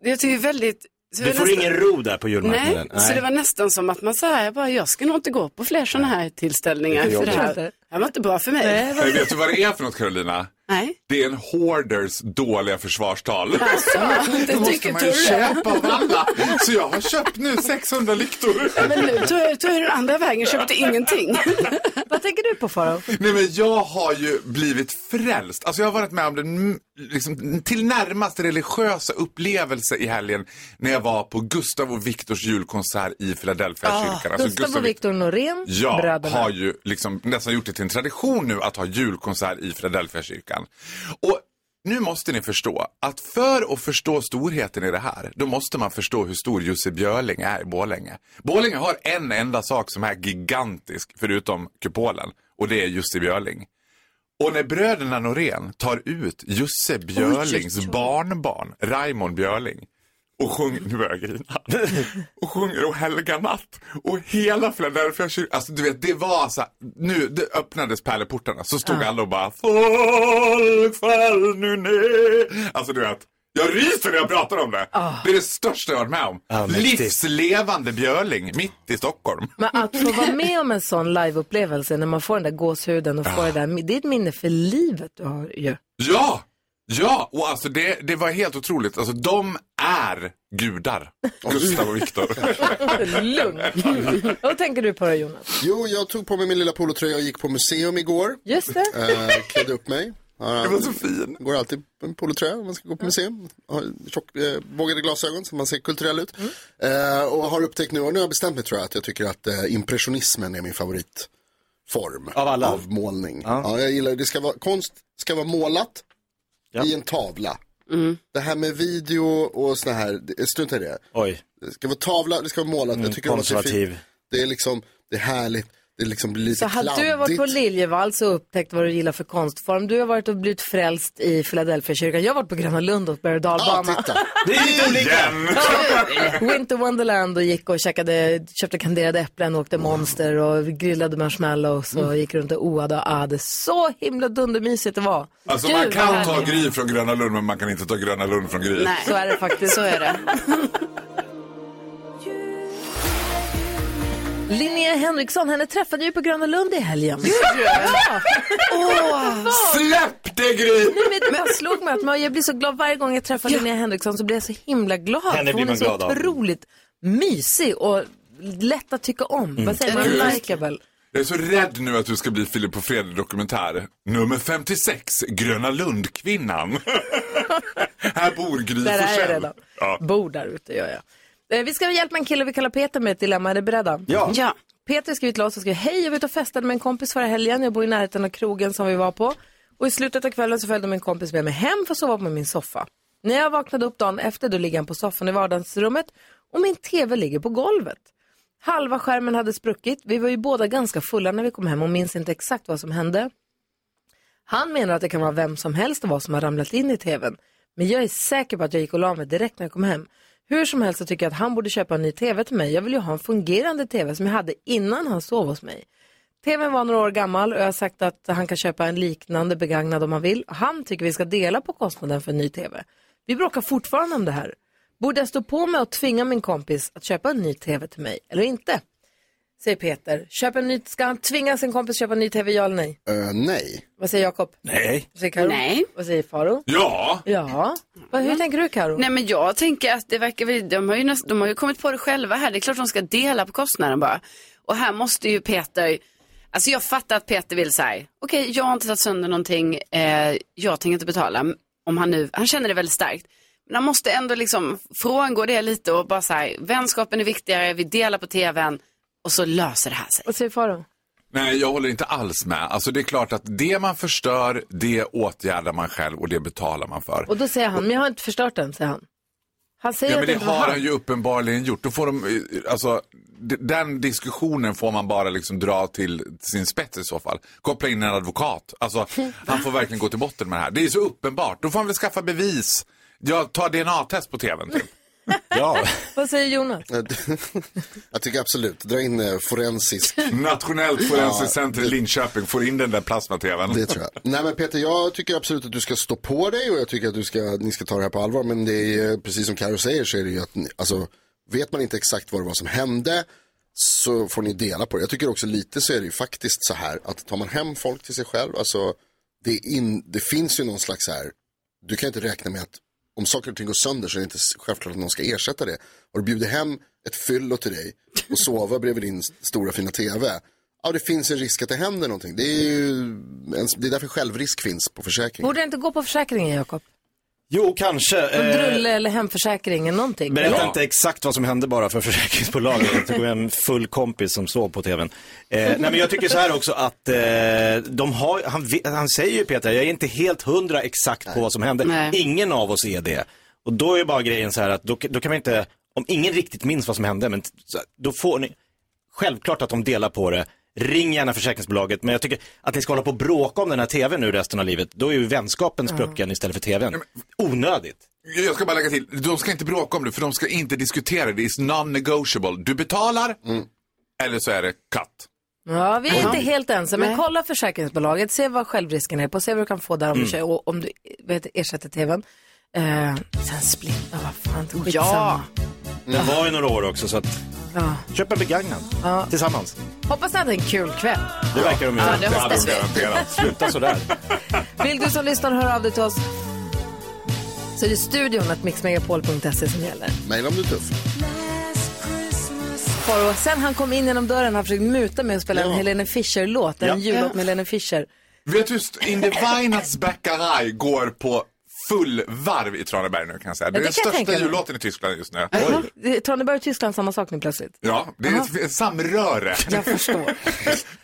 det jag tycker jag är väldigt... så Du får nästan- ingen ro där på julmarknaden. Nej, så det var nästan som att man sa, jag bara, jag ska nog inte gå på fler sådana här tillställningar. Det För det här, det här var inte bra för mig. Nej, vet du vad det är för något Carolina? Nej. Det är en hoarders dåliga försvarstal. Alltså, det Då måste man ju köpa av alla. Så jag har köpt nu 600 lyktor. Men nu tog jag, den andra vägen, köpte ingenting. Vad tänker du på Farao? Nej men jag har ju blivit frälst. Alltså jag har varit med om den liksom, till närmast religiösa upplevelse i helgen när jag var på Gustav och Viktors julkonsert i Philadelphia kyrkan. Alltså, Gustav och Viktor Norén, Jag bröderna. har ju liksom nästan gjort det till en tradition nu att ha julkonsert i Philadelphia kyrkan. Och nu måste ni förstå att för att förstå storheten i det här, då måste man förstå hur stor Jussi Björling är i Borlänge. Borlänge har en enda sak som är gigantisk, förutom kupolen, och det är Jussi Björling. Och när bröderna Norén tar ut Jusse Björlings barnbarn, Raimond Björling, och sjunger, nu börjar jag grina, och sjunger och helga natt. Och hela Philadelphia kyrkan, alltså du vet det var så här, nu det öppnades pärleportarna så stod alla och bara Folk fall nu ner. Alltså du vet, jag ryser när jag pratar om det. Det är det största jag har varit med om. Ja, mäktigt. Livslevande Björling mitt i Stockholm. Men att få vara med om en sån liveupplevelse när man får den där gåshuden och får det där, det är ett minne för livet du har ju. Ja! Ja, och alltså det, det var helt otroligt. Alltså de är gudar. Gustav och Viktor. Lugn. Vad tänker du på då Jonas? Jo, jag tog på mig min lilla polotröja och gick på museum igår. Just det. Eh, klädde upp mig. Det var så fin. Går alltid på en polotröja om man ska gå på museum. Har tjock, eh, vågade glasögon så man ser kulturell ut. Eh, och har upptäckt nu, och nu har jag bestämt mig tror jag, att jag tycker att eh, impressionismen är min favoritform. Av alla? Av målning. Ja. jag gillar det. ska vara, konst ska vara målat i en tavla. Det här med video och såna här, det- strunta i det. Oj. Det ska vara tavla, det ska vara målat. Mm, jag tycker om att det är fint. konservativ. Det är liksom, det är härligt. Det liksom blir lite Så hade kladdigt. du varit på Liljevalchs och upptäckt vad du gillar för konstform, du har varit och blivit frälst i Philadelphia-kyrkan, jag har varit på Gröna Lund och berg och. Ja, titta. Det är lite olika. Winter Wonderland och gick och käkade, köpte kanderade äpplen och åkte monster och grillade marshmallows och gick runt och oade och ade. Så himla dundermysigt det var. Alltså Gud, man kan ta. Gry från Gröna Lund men man kan inte ta Gröna Lund från Gry. Nej, Så är det faktiskt. så är det. Linnea Henriksson, henne träffade ju på Gröna Lund i helgen. Släpp det Gry! Nej, men jag slog mig att man- jag blir så glad varje gång jag träffar Linnea Henriksson så blir jag så himla glad. Henne blir hon är man så glad av. otroligt mysig och lätt att tycka om. Vad säger man? Mm. Likeable. Jag är så rädd nu att du ska bli Filip och Fredrik dokumentär. Nummer 56, Gröna Lund-kvinnan. Här bor Gry Där är jag redan. Ja. Bor där ute gör jag. Eh, Vi ska hjälpa en kille vi kallar Peter med ett dilemma. Är ni beredda? Ja. Ja. Peter skrev till oss och skrev hej, jag var ute och festade med en kompis förra helgen. Jag bor i närheten av krogen som vi var på. Och i slutet av kvällen så följde min kompis med mig hem för att sova på min soffa. När jag vaknade upp dagen efter då ligger han på soffan i vardagsrummet och min tv ligger på golvet. Halva skärmen hade spruckit. Vi var ju båda ganska fulla när vi kom hem och minns inte exakt vad som hände. Han menar att det kan vara vem som helst och vad som har ramlat in i tvn. Men jag är säker på att jag gick och la mig direkt när jag kom hem. Hur som helst så tycker jag att han borde köpa en ny tv till mig. Jag vill ju ha en fungerande tv som jag hade innan han sov hos mig. TVn var några år gammal och jag har sagt att han kan köpa en liknande begagnad om han vill. Han tycker vi ska dela på kostnaden för en ny tv. Vi bråkar fortfarande om det här. Borde jag stå på mig och tvinga min kompis att köpa en ny tv till mig eller inte? Säger Peter. Köp en ny, ska han tvinga sin kompis köpa en ny tv, ja eller nej? Eh, nej. Vad säger Jakob? Nej. Vad säger Karo? Nej. Vad säger Faro? Ja, Ja. Vad, hur tänker du Karo? Nej men jag tänker att det verkar, väl- de har, ju näst, de har ju kommit på det själva här. Det är klart de ska dela på kostnaden bara. Och här måste ju Peter, alltså jag fattar att Peter vill säga, okej jag har inte tagit sönder någonting, eh, jag tänker inte betala. Om han nu, han känner det väldigt starkt. Men han måste ändå liksom frångå det lite och bara säga, vänskapen är viktigare, vi delar på tvn och så löser det här sig. Vad säger Faro? nej jag håller inte alls med. Alltså det är klart att det man förstör, det åtgärdar man själv och det betalar man för. Och då säger han, men jag har inte förstört den, säger han. Han säger Ja, att men det det har han. han ju uppenbarligen gjort. Då får de, eh, alltså, den diskussionen får man bara liksom dra till sin spets i så fall. Koppla in en advokat. Alltså, han får verkligen gå till botten med det här. Det är så uppenbart. Då får han väl skaffa bevis. Jag tar DNA-test på tvn. Typ. Ja. Vad säger Jonas? Jag tycker absolut, dra in eh, forensisk. Nationellt forensiskt center i Linköping får in den där plasma-tvn. Det tror jag. Nej men Peter, jag tycker absolut att du ska stå på dig och jag tycker att du ska, ni ska ta det här på allvar. Men det är eh, precis som Karo säger så är det ju att, alltså, vet man inte exakt vad det var som hände så får ni dela på det. Jag tycker också lite så är det ju faktiskt så här att tar man hem folk till sig själv, alltså det, in, det finns ju någon slags här, du kan inte räkna med att om saker och ting går sönder så är det inte självklart att någon ska ersätta det. Och du bjuder hem ett fyllo till dig och sova bredvid din stora fina tv. Ja, det finns en risk att det händer någonting. Det är ju en, det är därför självrisk finns på försäkringen. Borde jag inte gå på försäkringen, Jakob? Jo, kanske. En Eh, drulle eller hemförsäkringen, någonting? Berätta eller? inte exakt vad som hände bara för försäkringsbolaget. Det tog en full kompis som sov på tvn. Eh, nej men jag tycker så här också att eh, de har, han, han säger ju Peter, jag är inte helt hundra exakt på vad som hände. Nej. Ingen av oss är det. Och då är bara grejen så här att då, då kan man inte, om ingen riktigt minns vad som hände, men då får ni, självklart att de delar på det. Ring gärna försäkringsbolaget, men jag tycker att ni ska hålla på och bråka om den här tvn nu resten av livet. Då är ju vänskapen sprucken istället för tvn. Onödigt. Jag ska bara lägga till, de ska inte bråka om det för de ska inte diskutera det. It's non-negotiable. Du betalar eller så är det cut. Ja, vi är inte helt ense, men kolla försäkringsbolaget, se vad självrisken är på, se vad du kan få där om, du, kör, och om du vet, ersätter tvn. Eh, sen split, ja vad fan, skitsamma. Den var ju några år också, så att Ja. köp en begagnad tillsammans. Hoppas att det är en kul kväll. Det verkar de ju. Ja, det Ja, hoppas vi. Sluta sådär. Vill du som lyssnar höra av dig till oss så är det studion att mixmegapol.se som gäller. Maila om du är tuff. Faro, sen han kom in genom dörren har han försökt muta med att spela en Ja. Helene Fischer-låt, en Ja. jullåt med Helene Fischer. Vet du, Inde Weihnachtsbäckerei går på full varv i Traneberg nu kan jag säga. Det är det den största jullåten i Tyskland just nu. Är Traneberg och Tyskland samma sak nu plötsligt. Ja, det är ett samröre. Jag förstår.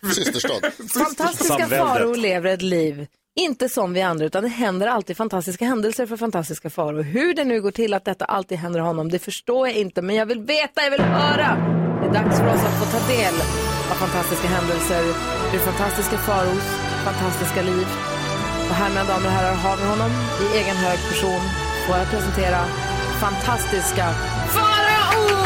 Systerstad. Fantastiska Samväldet. Faro lever ett liv, inte som vi andra, utan det händer alltid fantastiska händelser för fantastiska Faro. Hur det nu går till att detta alltid händer honom, det förstår jag inte, men jag vill veta, jag vill höra. Det är dags för oss att få ta del av fantastiska händelser ur fantastiska Faros fantastiska liv. Och här, mina damer och herrar, har vi honom i egen hög person. Får jag presentera fantastiska Farao!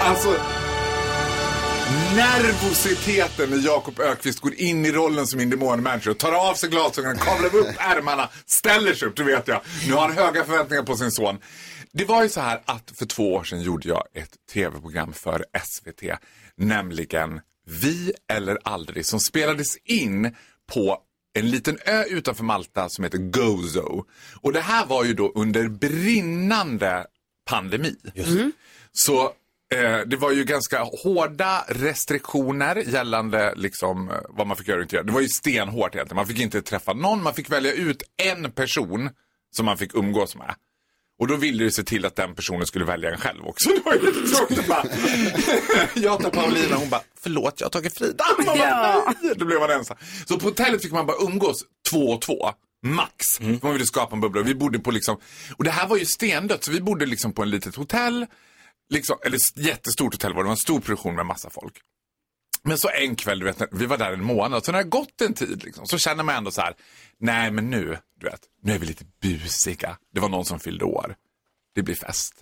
Alltså, nervositeten när Jakob Ökvist går in i rollen som Indemon manager och tar av sig glasögonen, kavlar upp ärmarna, ställer sig upp, det vet jag. Nu har han höga förväntningar på sin son. Det var ju så här att för två år sedan gjorde jag ett tv-program för SVT, nämligen Vi eller aldrig, som spelades in på en liten ö utanför Malta som heter Gozo. Och det här var ju då under brinnande pandemi. Så eh, det var ju ganska hårda restriktioner gällande liksom, vad man fick göra och inte göra. Det var ju stenhårt egentligen. Man fick inte träffa någon, man fick välja ut en person som man fick umgås med. Och då ville det se till att den personen skulle välja en själv också. Det var ju tråkigt bara. Jag tar Paulina, hon bara, förlåt jag har tagit Frida. Man bara, Ja. Då blev man ensam. Så på hotellet fick man bara umgås två och två. Max. Man ville skapa en bubbla. Vi bodde på liksom, och det här var ju stendött så vi bodde liksom på en litet hotell. Liksom, eller jättestort hotell var det, det var en stor produktion med massa folk. Men så en kväll, du vet, vi var där en månad, så när det har gått en tid liksom, så känner man ändå så här, nej men nu, du vet, nu är vi lite busiga. Det var någon som fyllde år. Det blir fest.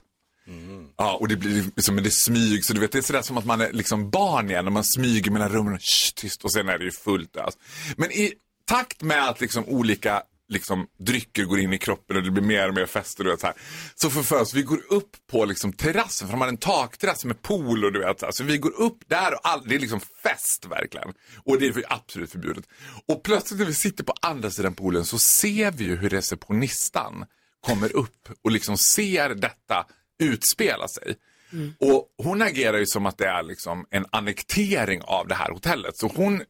Ja, och det blir liksom, men det smyg, så du vet, det är sådär som att man är liksom barn igen och man smyger mellan rummen och shh, tyst och sen är det ju fullt ös. Men i takt med att liksom olika liksom, drycker går in i kroppen och det blir mer och mer fester, så, här, så förförs vi går upp på liksom, terrassen, för de har en takterrass med pool och du vet, så, här, så vi går upp där och all, det är liksom fest verkligen. Och det är för- absolut förbjudet. Och plötsligt när vi sitter på andra sidan poolen så ser vi ju hur receptionistan kommer upp och liksom ser detta utspela sig. Och hon agerar ju som att det är liksom en annektering av det här hotellet. Så hon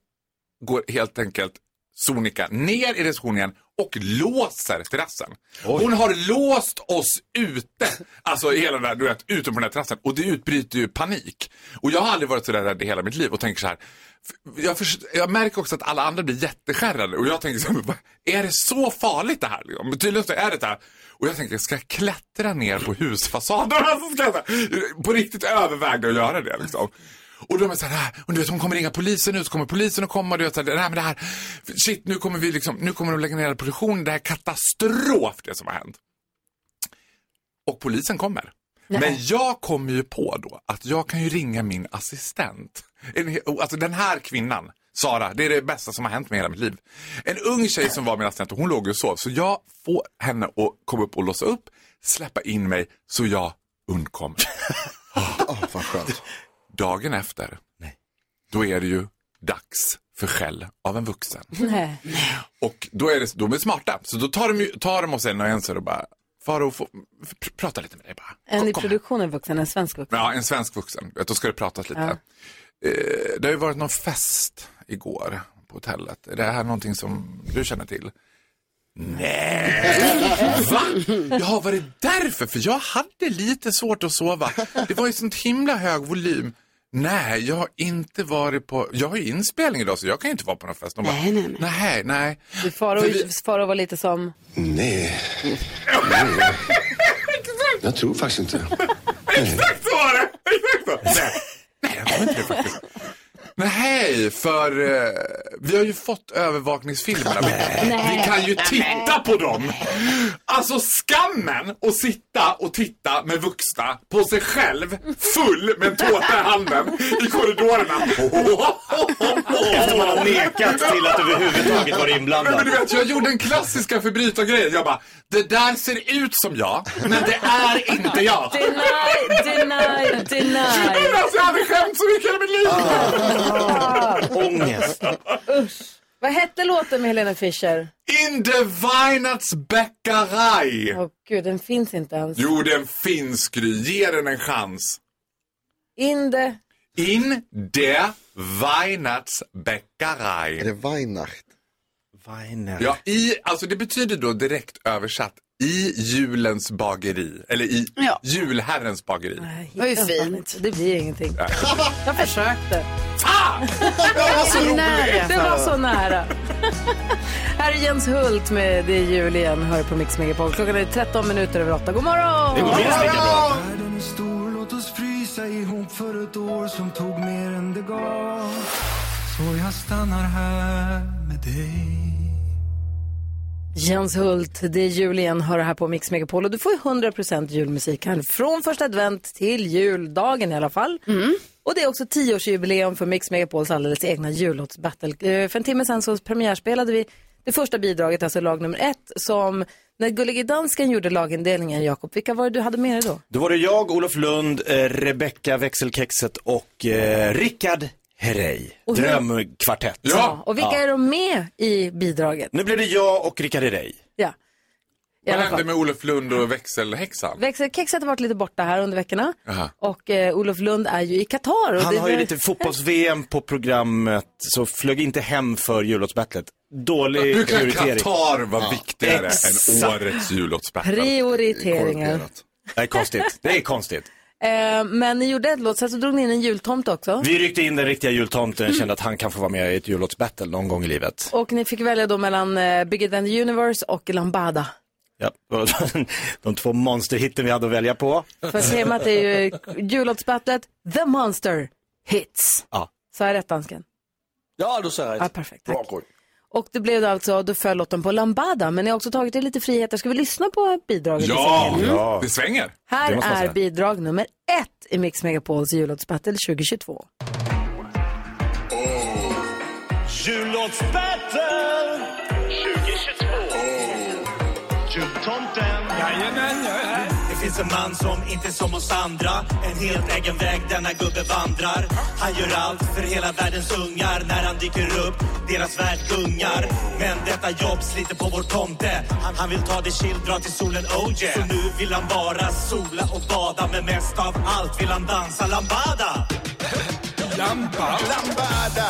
går helt enkelt sonika ner i receptionen och låser terrassen. Hon har låst oss ute, alltså hela den där, du vet, ute på den här terrassen. Och det utbryter ju panik. Och jag har aldrig varit så där rädd i hela mitt liv och tänker så här. Jag, förs- jag märker också att alla andra blir jätteskärrade och jag tänker så här, "Va- är det så farligt det här? liksom? Men tydligen så är det det här. Och jag tänker, ska jag klättra ner på husfasaden? Alltså, ska jag, på riktigt övervägde att göra det liksom. Och då är man så här, "Nej." och du vet hon kommer ringa polisen nu, så kommer polisen att komma, du vet så här, nej men det här, shit nu kommer vi liksom, nu kommer de lägga ner produktionen, det här är katastrof det som har hänt. Och polisen kommer. Men jag kommer ju på då att jag kan ju ringa min assistent. En, he- alltså den här kvinnan, Sara, det är det bästa som har hänt med hela mitt liv. En ung tjej som var min assistent och hon låg och sov. Så jag får henne att komma upp och låsa upp, släppa in mig så jag undkommer. Oh, vad skönt. Dagen efter, då är det ju dags för skäll av en vuxen. Nej. Och då är det, de är smarta, så då tar de, ju- tar de oss en och en så och bara, Faro, få- pr- prata lite med dig bara. En i produktionen vuxen, en svensk vuxen. Ja, en svensk vuxen. Då ska det pratas lite. Ja. Eh, det har ju varit någon fest igår på hotellet. Är det här någonting som du känner till? Nej! Va? Ja, var det därför? För jag hade lite svårt att sova. Det var ju sånt himla hög volym. Nej, jag har inte varit på... Jag har ju inspelning idag så jag kan ju inte vara på någon fest. De bara, Nej, nej, nej. nej, nej. Du, Faro, För vi- Faro var lite som... Nej. Jag tror faktiskt inte. Exakt så var det! Exakt så! Nej, nej jag tror inte det faktiskt. Nej, för eh, vi har ju fått övervakningsfilmerna. Vi, vi kan ju titta på dem. Alltså skammen att sitta och titta med vuxna på sig själv full med en tårta i handen i korridorerna. Efter man har nekat till att överhuvudtaget vara Men, inblandad. men du vet, jag gjorde en klassiska förbrytargrejen. Jag bara, det där ser ut som jag, men det är inte jag. Deny, deny, deny. Men alltså, jag hade skämt så mycket i hela mitt liv. Ångest. Vad hette låten med Helena Fischer? In the Weihnachtsbäckerei. Åh gud, den finns inte ens. Jo, den finns Gry. Ge den en chans. In the... In der Weihnachtsbäckerei. Är det Weihnacht? Weiner. Ja, i, alltså det betyder då direkt översatt i julens bageri. Eller i julherrens bageri. Det var ju fint. Det blir ingenting. Jag försökte. Det var så nära. Det var så nära. Här är Jens Hult med Det är jul igen. Hör på Mix Megapol. Klockan är 13 minuter över 8. God morgon! Det går minst lika bra. Världen är stor, låt oss frysa ihop för ett år som tog mer än det gav. Så jag stannar här med dig. Jens Hult, det är jul igen, hör här på Mix Megapol. Och du får ju 100% julmusik här från första advent till juldagen i alla fall. Och det är också tioårsjubileum för Mix Megapols alldeles egna jullåtsbattle. Eh, För en timme sedan så premiärspelade vi det första bidraget, alltså lag nummer ett, som när Gullige Dansken gjorde lagindelningen, Jakob, vilka var det du hade med dig då? Då var det jag, Olof Lund, eh, Rebecka Växelkexet och eh, Rickard Herrey. Och hur- Drömkvartett. Och vilka är de med i bidraget? Nu blev det jag och Rickard Herrey. Ja. I Vad alla hände fall. med Olof Lund och växelhäxan? Växelkexet har varit lite borta här under veckorna. Jaha. Och eh, Olof Lund är ju i Qatar. och Han det har ju lite fotbolls-VM på programmet, så flög inte hem för jullåtsbattlet. Dålig Hur kan prioritering. Qatar vara viktigare Exakt. än årets jullåtsbattle? Prioriteringar. Det är konstigt. Det är konstigt. Eh, men ni gjorde ett låt, sen så drog ni in en jultomte också. Vi ryckte in den riktiga jultomten, kände att han kan få vara med i ett jullåtsbattle någon gång i livet. Och ni fick välja då mellan eh, Bigger than the Universe och Lambada. Ja. och De två monsterhitten vi hade att välja på. För temat är ju jullåtsbattlet The Monster Hits. Ja. Så är rätt dansken. Ja, du säger rätt. Ja, perfekt. Tack. Och det blev då alltså, då föll låten på Lambada, men ni har också tagit er lite friheter. Ska vi lyssna på bidraget? Ja, sin helhet? det svänger. Här Det är bidrag nummer ett i Mix Megapols jullåtsbattle 2022. Jullåtsbattle 2022. Jultomten finns en man som inte är som oss andra. En helt egen väg denna gubbe vandrar. Han gör allt för hela världens ungar. När han dyker upp, deras värld gungar. Men detta jobb sliter på vår tomte. Han, han vill ta det chill, dra till solen, oh yeah. Så nu vill han bara sola och bada. Men mest av allt vill han dansa lambada. Lambada. Lambada!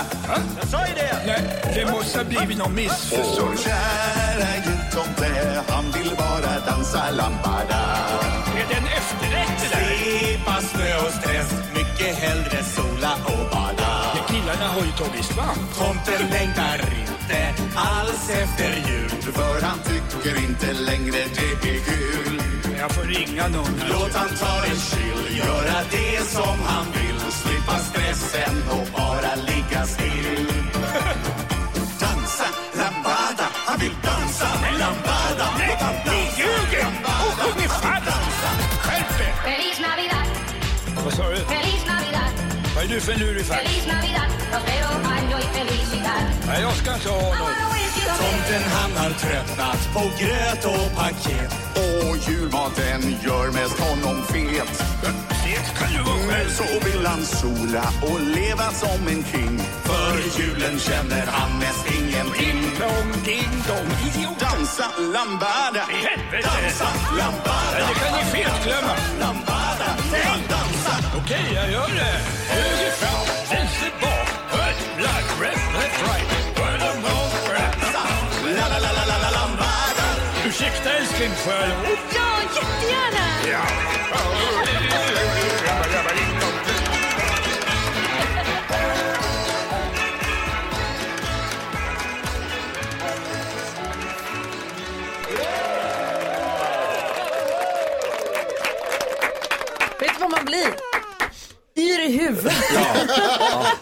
Jag sa ju det! Nej, det måste ha blivit någon missförstånd. kära jultomte, han vill bara dansa lambada. Är det en efterrätt eller? Slippa snö och stress, mycket hellre sola och bada Men killarna har ju tagit svamp. Tomten längtar inte alls efter jul För han tycker inte längre det är kul. Jag får ringa någon. Låt han ta det chill, göra det som han vill Slippa stressen och bara ligga still Dansa lambada, han vill dansa lambada. Nej, ni ljuger! Och sjunger falskt! Skärp er! Feliz Navidad, Vad sa du? feliz Navidad, Vad är du för lurifax? feliz Navidad, Nej, jag ska inte ha något. Tomten han har tröttnat på gröt och paket Och julmaten gör mest honom fet. Det kan du vara själv. Så vill han sola och leva som en king. För julen känner han mest ingenting. Dong, ding, dong, idiot. Dansa lambada, I helvete! dansa lambada. Nej, det kan ni felglömma. Lambada, dansa. Okej, jag gör det. Höger fram, vänster bak, rätt, rätt, right. All. La la la la la la lambada. Ursäkta älskling, får jag lov? Ja, jättegärna! Ja. Vet du vad man blir? Yr i huvudet.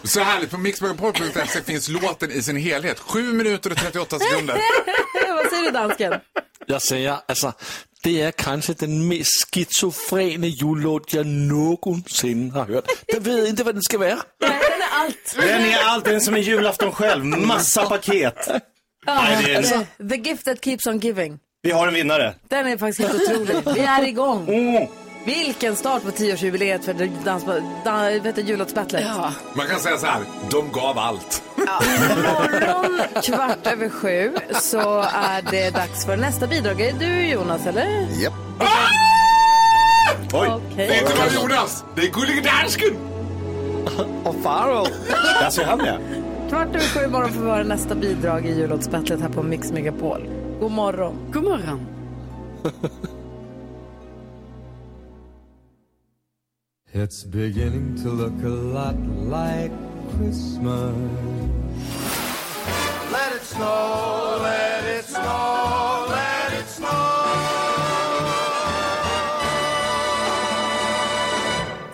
Så härligt, på mixmegapol.se finns låten i sin helhet. 7 minuter och 38 sekunder. vad säger du dansken? Jag säger alltså, det är kanske den mest schizofrena jullåt jag någonsin har hört. Jag vet inte vad den ska vara. Nej, den är allt. Den är allt, den är som en julafton själv. Massa paket. Nej, är en- Eh, The gift that keeps on giving. Vi har en vinnare. Den är faktiskt helt otrolig. Vi är igång. Mm. Vilken start på tioårsjubileet för dans, dans, vet du, jullåtsbattlet. Ja. Man kan säga så här, de gav allt. Imorgon kvart över sju så är det dags för nästa bidrag. Är du Jonas eller? Japp. Oj. Okej. Det är inte bara Jonas, det är Gullige Dansken. Och Faro. Där ser han ja. Kvart över sju imorgon får vi höra nästa bidrag i jullåtsbattlet här på Mix Megapol. God morgon. God morgon. It's beginning to look a lot like Christmas. Let it snow, let it snow, let it snow.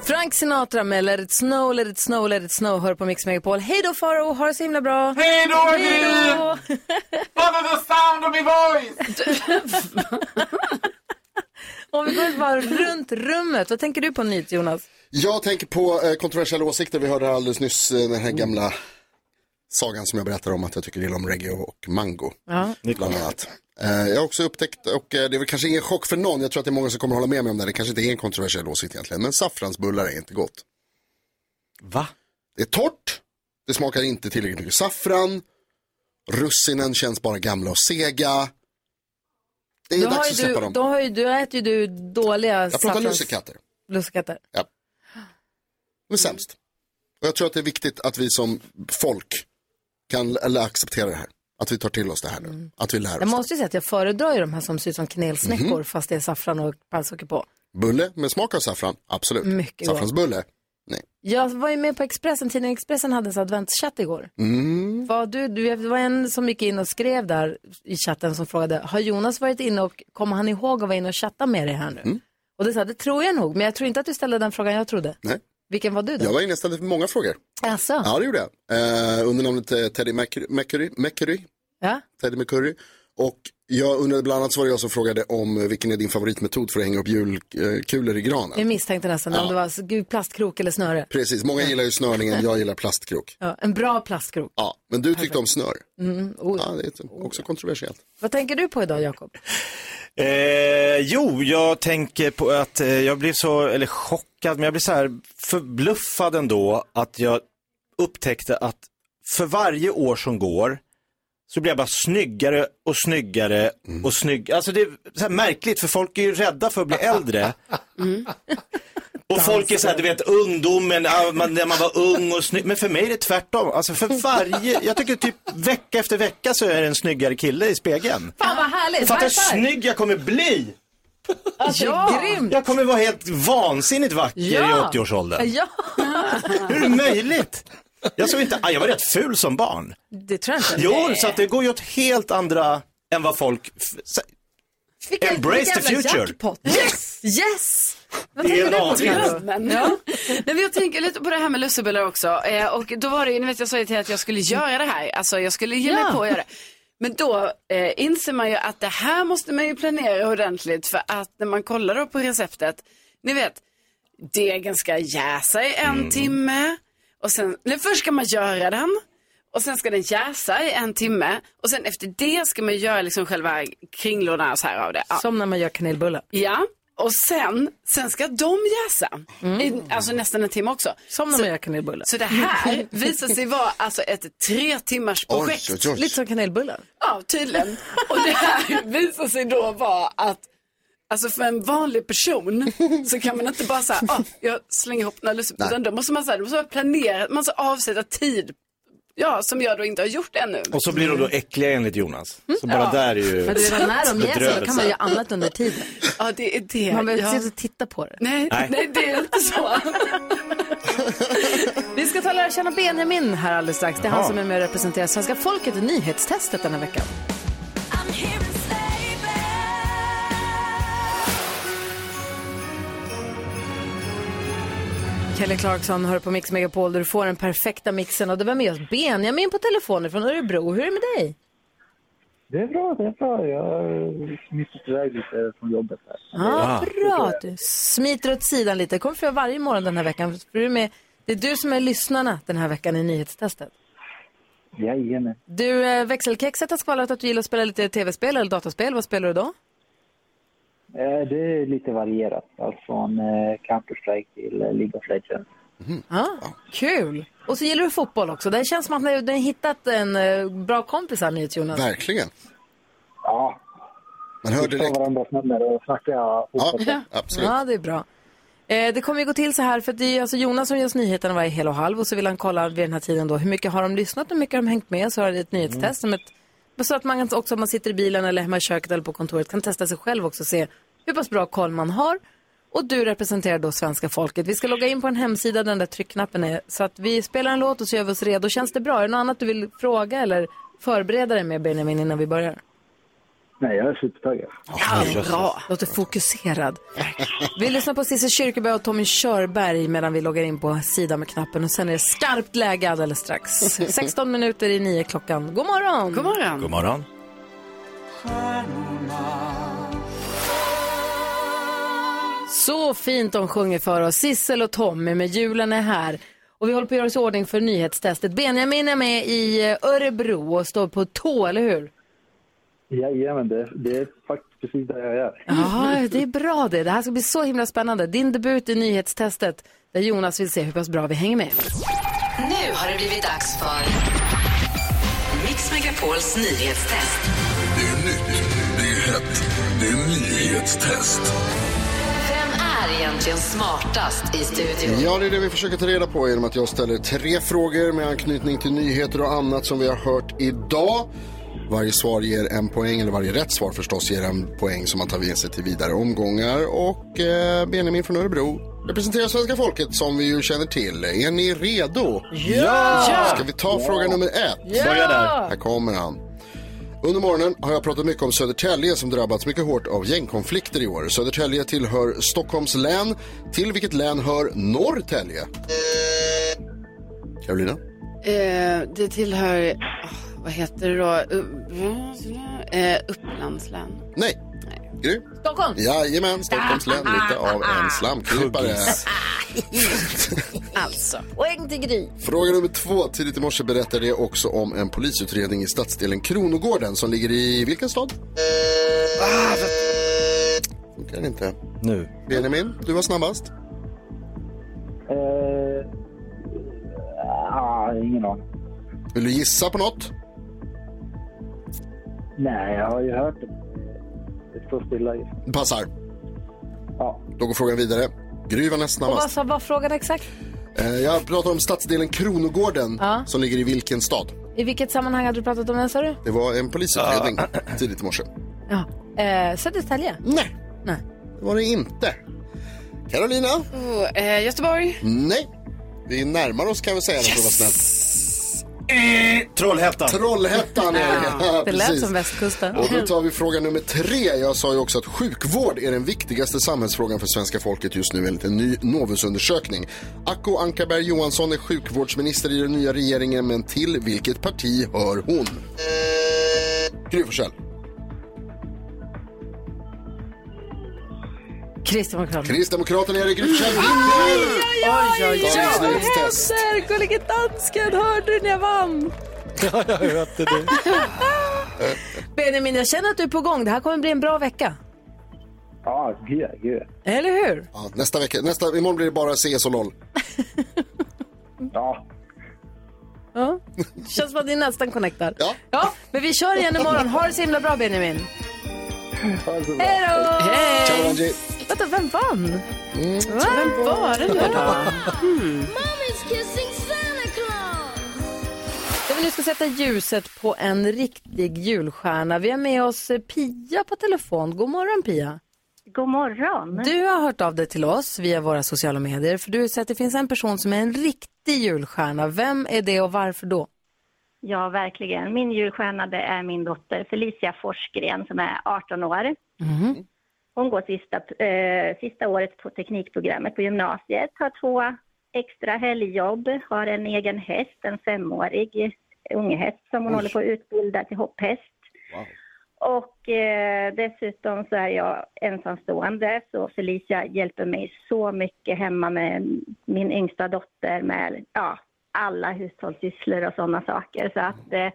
Frank Sinatra med Let it snow, let it snow, let it snow hör på Mix Megapol. Hej då Faro, ha det så himla bra. Hej då! What is the sound of my voice? Om vi går ett varv runt rummet, vad tänker du på nytt Jonas? Jag tänker på eh, kontroversiella åsikter. Vi hörde alldeles nyss eh, den här gamla sagan som jag berättade om att jag tycker illa om reggae och mango. Ja. Bland annat. Eh, jag har också upptäckt, och eh, det är väl kanske ingen chock för någon, jag tror att det är många som kommer hålla med mig om det, det kanske inte är en kontroversiell åsikt egentligen, men saffransbullar är inte gott. Va? Det är torrt, det smakar inte tillräckligt mycket saffran, russinen känns bara gamla och sega. Det är Då dags att släppa du, dem. då, har ju, du äter ju du dåliga Jag pratar saffrans- lussekatter. lussekatter. Ja. De är sämst. Och jag tror att det är viktigt att vi som folk kan eller acceptera det här. Att vi tar till oss det här nu. Att vi lär Jag oss. måste ju säga att jag föredrar ju de här som ser ut som kanelsnäckor Mhm. fast det är saffran och pannsocker på. Bulle med smak av saffran, absolut. Mycket gott. Saffransbulle, nej. Jag var ju med på Expressen, tidningen Expressen hade en adventschatt igår. Mm. Var du, du, det var en som gick in och skrev där i chatten som frågade, har Jonas varit inne och kommer han ihåg att vara inne och chatta med dig här nu? Mm. Och det sa, det tror jag nog, men jag tror inte att du ställde den frågan jag trodde. Nej. Vilken var du då? Jag var inne och ställde många frågor. Alltså? Ja, det gjorde jag. Eh, under namnet eh, Teddy Mercury, Mercury, Mercury, Ja? Teddy Mercury. Och jag undrade bland annat så var det jag som frågade om eh, vilken är din favoritmetod för att hänga upp julkulor i granen. Jag misstänkte nästan Ja. om det var plastkrok eller snöre. Precis, många gillar ju snörningen, jag gillar plastkrok. Ja, en bra plastkrok. Ja, men du tyckte om snör. Mm, oj. Ja, det är också kontroversiellt. Vad tänker du på idag, Jakob? Eh, jo, jag tänker på att eh, jag blev så, eller chockad, men jag blev så här förbluffad ändå att jag upptäckte att för varje år som går så blir jag bara snyggare och snyggare och snygg. Alltså det är så här märkligt för folk är ju rädda för att bli äldre. Och folk är så här, du vet ungdomen, man, när man var ung och snygg. Men för mig är det tvärtom. Alltså för varje, jag tycker typ vecka efter vecka så är det en snyggare kille i spegeln. Fan vad härligt! Fatta hur snygg jag kommer bli! Alltså, Ja, grymt! jag kommer vara helt vansinnigt vacker Ja. i 80-årsåldern. Ja, Hur är det möjligt? Jag, såg inte, ah, jag var rätt ful som barn. det tror jag inte. Jo, så att det går ju åt helt andra än vad folk... Vilken- Embrace the future. Jackpot. Yes! Yes! Vad Det är tänker du på? Men, ja. Nej, men jag tänker lite på det här med lussebullar också. Eh, och då var det ju, ni vet jag sa ju till att jag skulle göra det här. Alltså jag skulle ge mig Ja. på att göra det. Men då eh, inser man ju att det här måste man ju planera ordentligt. För att när man kollar då på receptet, ni vet, degen ska jäsa i en timme. Och sen, eller först ska man göra den. Och sen ska den jäsa i en timme. Och sen efter det ska man göra liksom själva kringlorna så här av det. Ja. Som när man gör kanelbullar. Ja, och sen, sen ska de jäsa. I, alltså nästan en timme också. Som när så, man gör kanelbullar. så det här visar sig vara alltså ett tre timmars projekt. Oj, oj, oj. Lite som kanelbullar. Ja, tydligen. Och det här visar sig då vara att Alltså för en vanlig person så kan man inte bara säga, ah, jag slänger ihop några lussebullar. Utan då måste man, så här, då måste man planera, man måste avsätta tid. Ja, som jag då inte har gjort ännu. Och så blir de då äckliga enligt Jonas. Så bara Ja. där är ju Men redan när de jäser då kan man göra annat under tiden. Ja, det är det. Man behöver ja. inte sitta och titta på det. Nej, Nej. nej. det är inte så. Vi ska ta och lära känna Benjamin här alldeles strax. Det är han Jaha. som är med och representerar svenska folket i nyhetstestet den här veckan. Kelly Clarkson hör på Mix Megapol där du får den perfekta mixen och det var med oss Benjamin på telefonen från Örebro. Hur är det med dig? Det är bra, det är bra. Jag smittat iväg lite från jobbet. Här. Ja, bra. Du smiter åt sidan lite. kommer för varje morgon den här veckan. För du är med, det är du som är lyssnarna den här veckan i nyhetstestet. Jajamän. Du, eh, växelkexet har skvallrat att du gillar att spela lite tv-spel eller dataspel. Vad spelar du då? Eh, Det är lite varierat. Allt från eh, Counter-Strike till eh, League of Legends. Ja, kul. Och så gillar du fotboll också. Det känns som att du har hittat en bra kompis här, NyhetsJonas. Verkligen. Ja. Man hör Vi tar direkt. varandras nummer och snackar fotboll. Ja, absolut. Ja, det är bra. Eh, det kommer ju gå till så här, för att det är alltså Jonas som ger oss nyheterna varje hel och halv och så vill han kolla vid den här tiden då hur mycket har de lyssnat och hur mycket har de hängt med. Så har det ett nyhetstest som ett så att man också om man sitter i bilen eller hemma i köket eller på kontoret kan testa sig själv också och se hur pass bra koll man har. Och du representerar då svenska folket. Vi ska logga in på en hemsida där den där tryckknappen är. Så att vi spelar en låt och så gör vi oss redo. Känns det bra? Är det något annat du vill fråga eller förbereda dig med Benjamin innan vi börjar? Nej, jag är supertaggad. Ja, bra. Låter fokuserad. Vi lyssnar på Cissi Kyrkeberg och Tommy Körberg medan vi loggar in på sidan med knappen. Och sen är det skarpt läge alldeles strax. 16 minuter i nio klockan. God morgon! God morgon! God morgon. Så fint de sjunger för oss. Sissel och Tommy med julen är här. Och vi håller på att göra oss i ordning för nyhetstestet. Benjamin är med i eh, Örebro och står på tå, eller hur? Jajamän, det, det är faktiskt precis där jag är. Ja, det är bra det. Det här ska bli så himla spännande. Din debut i nyhetstestet där Jonas vill se hur pass bra vi hänger med. Nu har det blivit dags för Mix Megapols nyhetstest. Det är nytt, det är hett, det är nyhetstest. Vem är egentligen smartast i studion? Ja, det är det vi försöker ta reda på genom att jag ställer tre frågor med anknytning till nyheter och annat som vi har hört idag. Varje svar ger en poäng, eller varje rätt svar förstås ger en poäng som man tar med sig till vidare omgångar. Och eh, Benjamin från Örebro representerar svenska folket som vi ju känner till. Är ni redo? Ja! Ska vi ta fråga nummer ett? Ja! Börja där. Här kommer han. Under morgonen har jag pratat mycket om Södertälje som drabbats mycket hårt av gängkonflikter i år. Södertälje tillhör Stockholms län. Till vilket län hör Norrtälje? Carolina? Eh, det tillhör, åh, vad heter det då? Uh, Upplandslän. Nej. Gry? Stockholm. Jajamän, Stockholms län. Lite av en slamkrypare. alltså. Poäng till Gry. Fråga nummer två. Tidigt i morse berättade jag också om en polisutredning i stadsdelen Kronogården som ligger i vilken stad? Funkar det inte. Nu. Benjamin, du var snabbast. Eh, ah, ingen aning. Vill du gissa på något? Nej, jag har ju hört det. Det står stilla just. Passar. Ja. Då går frågan vidare. Gry var näst Och vad snabbast. sa var frågan exakt? Eh, Jag pratar om stadsdelen Kronogården Ja. som ligger i vilken stad? I vilket sammanhang hade du pratat om den, sa du? Det var en polisutredning tidigt i morse. Ja. Eh, Södertälje? Nej. Nej. Det var det inte. Carolina? Oh, eh, Göteborg. Nej. Vi närmar oss kan vi säga. Yes. Snäll. Trollhättan. Trollhättan är det. Ja, Det lät precis. som västkusten. Och då tar vi fråga nummer tre. Jag sa ju också att sjukvård är den viktigaste samhällsfrågan för svenska folket just nu enligt en ny Novusundersökning. Acko Ankarberg Johansson är sjukvårdsminister i den nya regeringen, men till vilket parti hör hon? Gry Forssell. Kristdemokraterna. Kristdemokraterna är det. Gry Forssell vinner! Oj, oj, oj. Vad händer? Gullige dansken, hörde du när jag vann? Ja, jag hörde det. Benjamin, jag känner att du är på gång. Det här kommer bli en bra vecka. Ja, gud, gud. Eller hur? Ja, nästa vecka, nästa, imorgon blir det bara CS och LOL. Ja. Ja. Känns som att ni nästan connectad. Ja. ja. Men vi kör igen imorgon. Ha det så himla bra, Benjamin. Hej då! Hej! Vänta, vem vann? Mm. Va? Vem var det nu då? Där vi nu ska sätta ljuset på en riktig julstjärna. Vi har med oss eh, Pia på telefon. God morgon Pia. God morgon. Du har hört av dig till oss via våra sociala medier för du har sett att det finns en person som är en riktig julstjärna. Vem är det och varför då? Ja, verkligen. Min julstjärna det är min dotter Felicia Forsgren som är 18 år. Hon går sista, eh, sista året på teknikprogrammet på gymnasiet, har två extra helgjobb, har en egen häst, en femårig unghäst som hon Oj. håller på att utbilda till hopphäst. Och eh, dessutom så är jag ensamstående så Felicia hjälper mig så mycket hemma med min yngsta dotter med ja, alla hushållssysslor och sådana saker. Så att eh,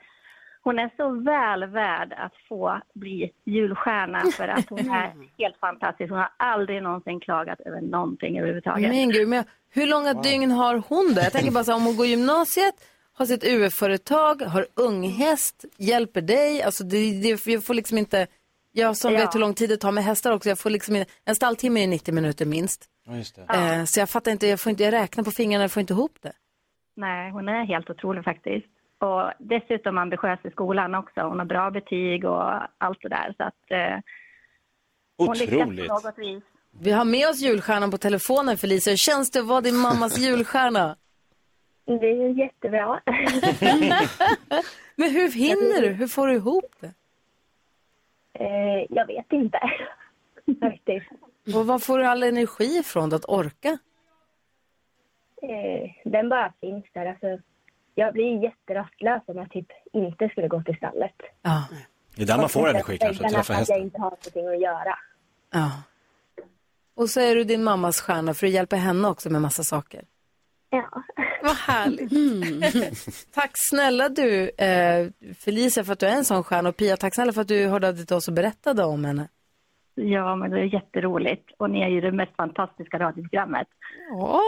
hon är så väl värd att få bli julstjärna för att hon är helt fantastisk. Hon har aldrig någonsin klagat över någonting överhuvudtaget. Men gud, men hur långa dygn har hon då? Jag tänker bara så här, om hon går gymnasiet, har sitt UF-företag, har unghäst, hjälper dig. Alltså det, det, jag får liksom inte, jag som Ja. vet hur lång tid det tar med hästar också, jag får liksom inte, en stalltimme är 90 minuter minst. Ja, just det. Ja. Eh, så jag fattar inte, jag får inte, jag räknar på fingrarna, jag får inte ihop det. Nej, hon är helt otrolig faktiskt. Och dessutom ambitiös i skolan också. Hon har bra betyg och allt det där. Så att, eh, hon lyckas på något vis. Vi har med oss julstjärnan på telefonen Felicia. Hur känns det att vara din mammas julstjärna? Det är jättebra. Men hur hinner du? Hur får du ihop det? Eh, jag vet inte. Faktiskt. Och var får du all energi ifrån då, att orka? Eh, den bara finns där. Alltså, jag blir jätterastlös om jag typ inte skulle gå till stallet. Ja. Det är där man får energi kanske, träffa att jag hästen. inte har någonting att göra. ja. Och så är du din mammas stjärna för att hjälpa henne också med massa saker. Ja. Vad härligt. tack snälla du eh, Felicia för att du är en sån stjärna och Pia tack snälla för att du hörde av dig till oss och berättade om henne. Ja, men det är jätteroligt. Och ni är ju det mest fantastiska radioprogrammet. Ja,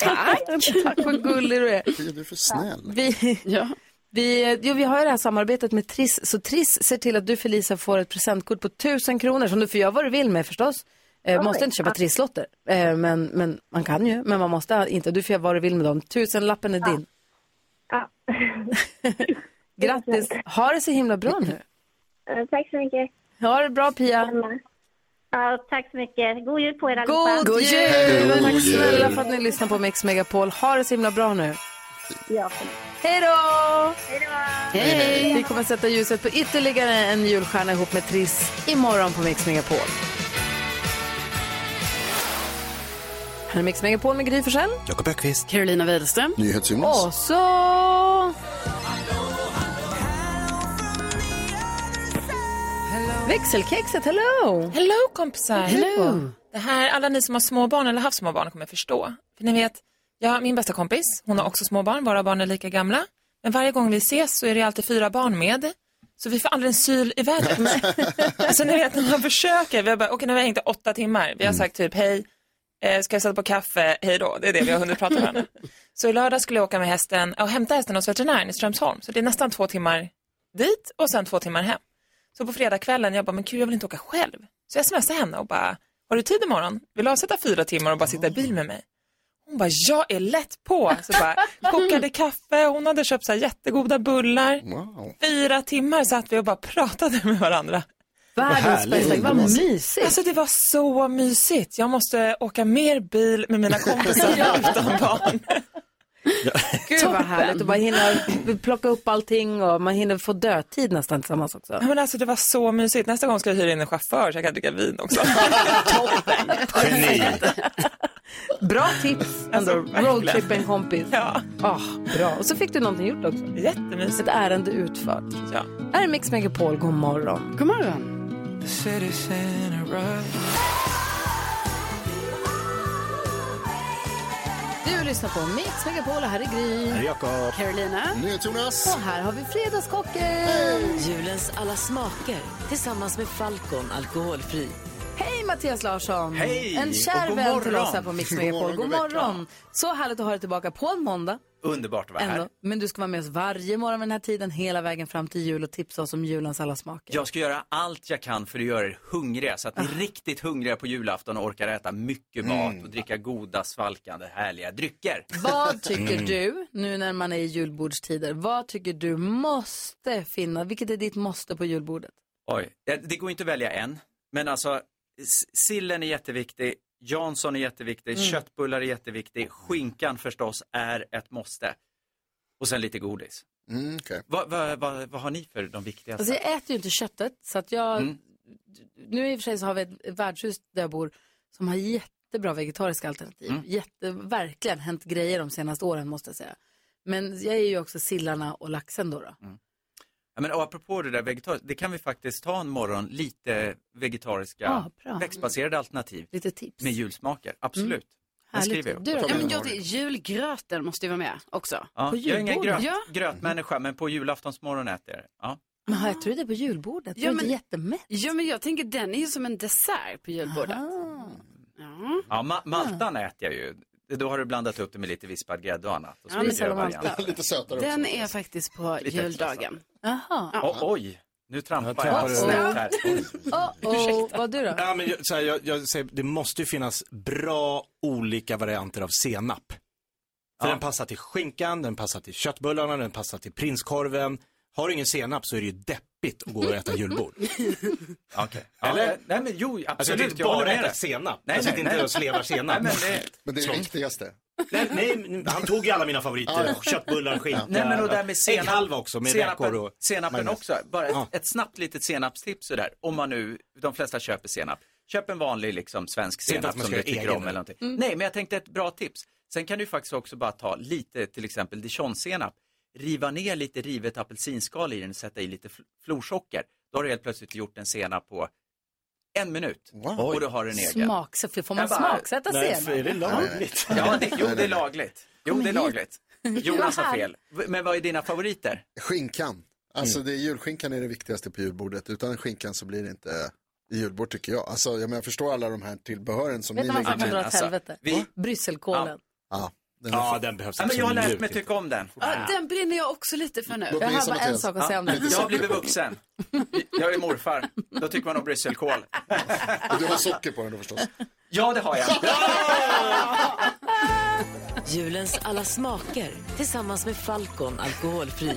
tack. tack vad gullig du är. Du är för snäll. Vi, vi, jo, vi har ju det här samarbetet med Triss, så Triss ser till att du Felicia får ett presentkort på tusen kronor som du får göra vad du vill med förstås. Eh, måste inte köpa Ja. trisslotter, eh, men, men man kan ju, men man måste inte. Du får göra vad du vill med dem. Tusenlappen är din. Ja. Grattis, ha det så himla bra nu. Eh, Tack så mycket. Ha det bra Pia. Ja, tack så mycket. God jul på er allihopa. God jul! Tack snälla för att ni lyssnar på Mix Megapol. Ha det så himla bra nu. Ja. Hej då! Hej Hej! Vi kommer sätta ljuset på ytterligare en julstjärna ihop med Triss imorgon på Mix Megapol. Här är Mix Megapol med Gry Forssell. Jakob Öqvist. Carolina Widerström. NyhetsJonas. Och så... Växelkexet, hello! Hello kompisar! Hello. Det här, alla ni som har små barn eller haft små barn kommer förstå. För ni vet, jag min bästa kompis, hon har också små barn, våra barn är lika gamla. Men varje gång vi ses så är det alltid fyra barn med. Så vi får aldrig en syl i vädret. alltså ni vet när man försöker, vi har bara, okej nu har vi hängt åtta timmar. Vi har sagt typ hej, eh, ska jag sätta på kaffe, hej då. Det är det vi har hunnit prata med varandra. Så i lördag skulle jag åka med hästen och hämta hästen hos veterinären i Strömsholm. Så det är nästan två timmar dit och sen två timmar hem. Så på fredagskvällen, jag bara, men gud jag vill inte åka själv. Så jag smsade henne och bara, har du tid imorgon? Vill du avsätta fyra timmar och bara sitta i bil med mig? Hon bara, jag är lätt på. Så bara, kokade kaffe, hon hade köpt så här jättegoda bullar. Fyra timmar satt vi och bara pratade med varandra. Världens bästa, vad mysigt. Alltså det var så mysigt. Jag måste åka mer bil med mina kompisar utan barn. Gud vad härligt att bara hinna plocka upp allting och man hinner få dödtid nästan tillsammans också. Men alltså det var så mysigt. Nästa gång ska jag hyra in en chaufför så jag kan dricka vin också. Geni. Bra tips ändå. verkligen. Roadtrip en kompis. Ja. Ah, bra. Och så fick du någonting gjort också. Jättemysigt. Ett ärende utfört. Ja. Här är Mix Megapol, god morgon. God morgon. Du lyssnar på Mix Megapol och här är Gry. Här är Jakob. Carolina. NyhetsJonas. Och här har vi Fredagskocken. Julens alla smaker tillsammans med Falcon alkoholfri. Hej Mattias Larsson! Hej, En kär vän till morgon. oss här på Mix God Megapol. morgon, God god morgon! Så härligt att ha dig tillbaka på en måndag. Underbart att vara här. Ändå. Men du ska vara med oss varje morgon vid den här tiden hela vägen fram till jul och tipsa oss om julens alla smaker. Jag ska göra allt jag kan för att göra er hungriga så att ni är riktigt hungriga på julafton och orkar äta mycket mat och dricka goda, svalkande, härliga drycker. Vad tycker du, nu när man är i julbordstider, vad tycker du måste finnas? Vilket är ditt måste på julbordet? Oj, det det går inte att välja en. Men alltså, sillen är jätteviktig, Jansson är jätteviktig, Mm. köttbullar är jätteviktig, skinkan förstås är ett måste. Och sen lite godis. Mm, okay. Vad, vad, vad, vad har ni för de viktigaste? Alltså jag äter ju inte köttet, så att jag... Mm. Nu i och för sig så har vi ett värdshus där jag bor som har jättebra vegetariska alternativ. Mm. Jätte, verkligen hänt grejer de senaste åren måste jag säga. Men jag är ju också sillarna och laxen då. då. Ja, men, och apropå det där vegetariskt, det kan vi faktiskt ta en morgon, lite vegetariska, bra. växtbaserade alternativ. Lite tips. Med julsmaker, absolut. Mm. Den skriver jag. Du? Ja, men jag, julgröten måste ju vara med också. Ja, jag är ingen gröt, Ja. grötmänniska, men på julaftonsmorgon äter jag det. Ja. Men jag tror det på julbordet? Ja, men- jättemätt. Ja, men jag tänker den är ju som en dessert på julbordet. Ja. Ja, ma- maltan äter jag ju. Då har du blandat upp det med lite vispad grädde och annat. Och Ja, men varianter. Lite sötare Den är faktiskt på Lite juldagen. Jaha. Ja. Oj, oj, nu trampar Jag jag snett här. Oh, oh, vad du då? Ja, men jag, så här, jag, jag säger, det måste ju finnas bra olika varianter av senap. För den passar till skinkan, den passar till köttbullarna, den passar till prinskorven. Har du ingen senap så är det ju deppigt att gå och äta julbord. Okej. Eller? Ja, nej men jo, absolut. Alltså det är inte jag håller bara med äta dig. senap. Nej, jag sitter nej, inte nej. och slevar senap. Nej, men det- Men det är det viktigaste. Nej, nej, han tog ju alla mina favoriter. Köttbullar, skinka, Nej men och där med senap, ägghalva också med räkor och Senapen majonnäs. också. Bara ett, Ja. ett snabbt litet senapstips sådär. Om man nu, de flesta köper senap. Köp en vanlig liksom svensk inte senap att man som ska du göra tycker egen om nu. eller någonting. Mm. Nej men jag tänkte ett bra tips. Sen kan du faktiskt också bara ta lite till exempel dijonsenap. Riva ner lite rivet apelsinskal i den och sätta i lite fl- florsocker. Då har du helt plötsligt gjort en senap på en minut. Och du har en egen. Smak, så får man bara- smaksätta Nej, senap? för är det lagligt? Ja, det, jo det är lagligt. Jo det är lagligt. Jonas har fel. Men vad är dina favoriter? Skinkan. Alltså det är julskinkan är det viktigaste på julbordet. Utan skinkan så blir det inte julbord tycker jag. Alltså jag, menar, jag förstår alla de här tillbehören som Vet ni du vad som lägger kan dra åt alltså, helvete? Brysselkålen. Ja, den, ja, den behövs Ja, men jag har lärt mig tycka om den. Ja, den brinner jag också lite för nu. Låt Jag har bara en sak att säga om den. Jag har blivit vuxen. Jag är morfar. Då tycker man om brysselkål. Du har socker på den då förstås. Ja, det har jag. Julens alla smaker tillsammans med Falcon alkoholfri.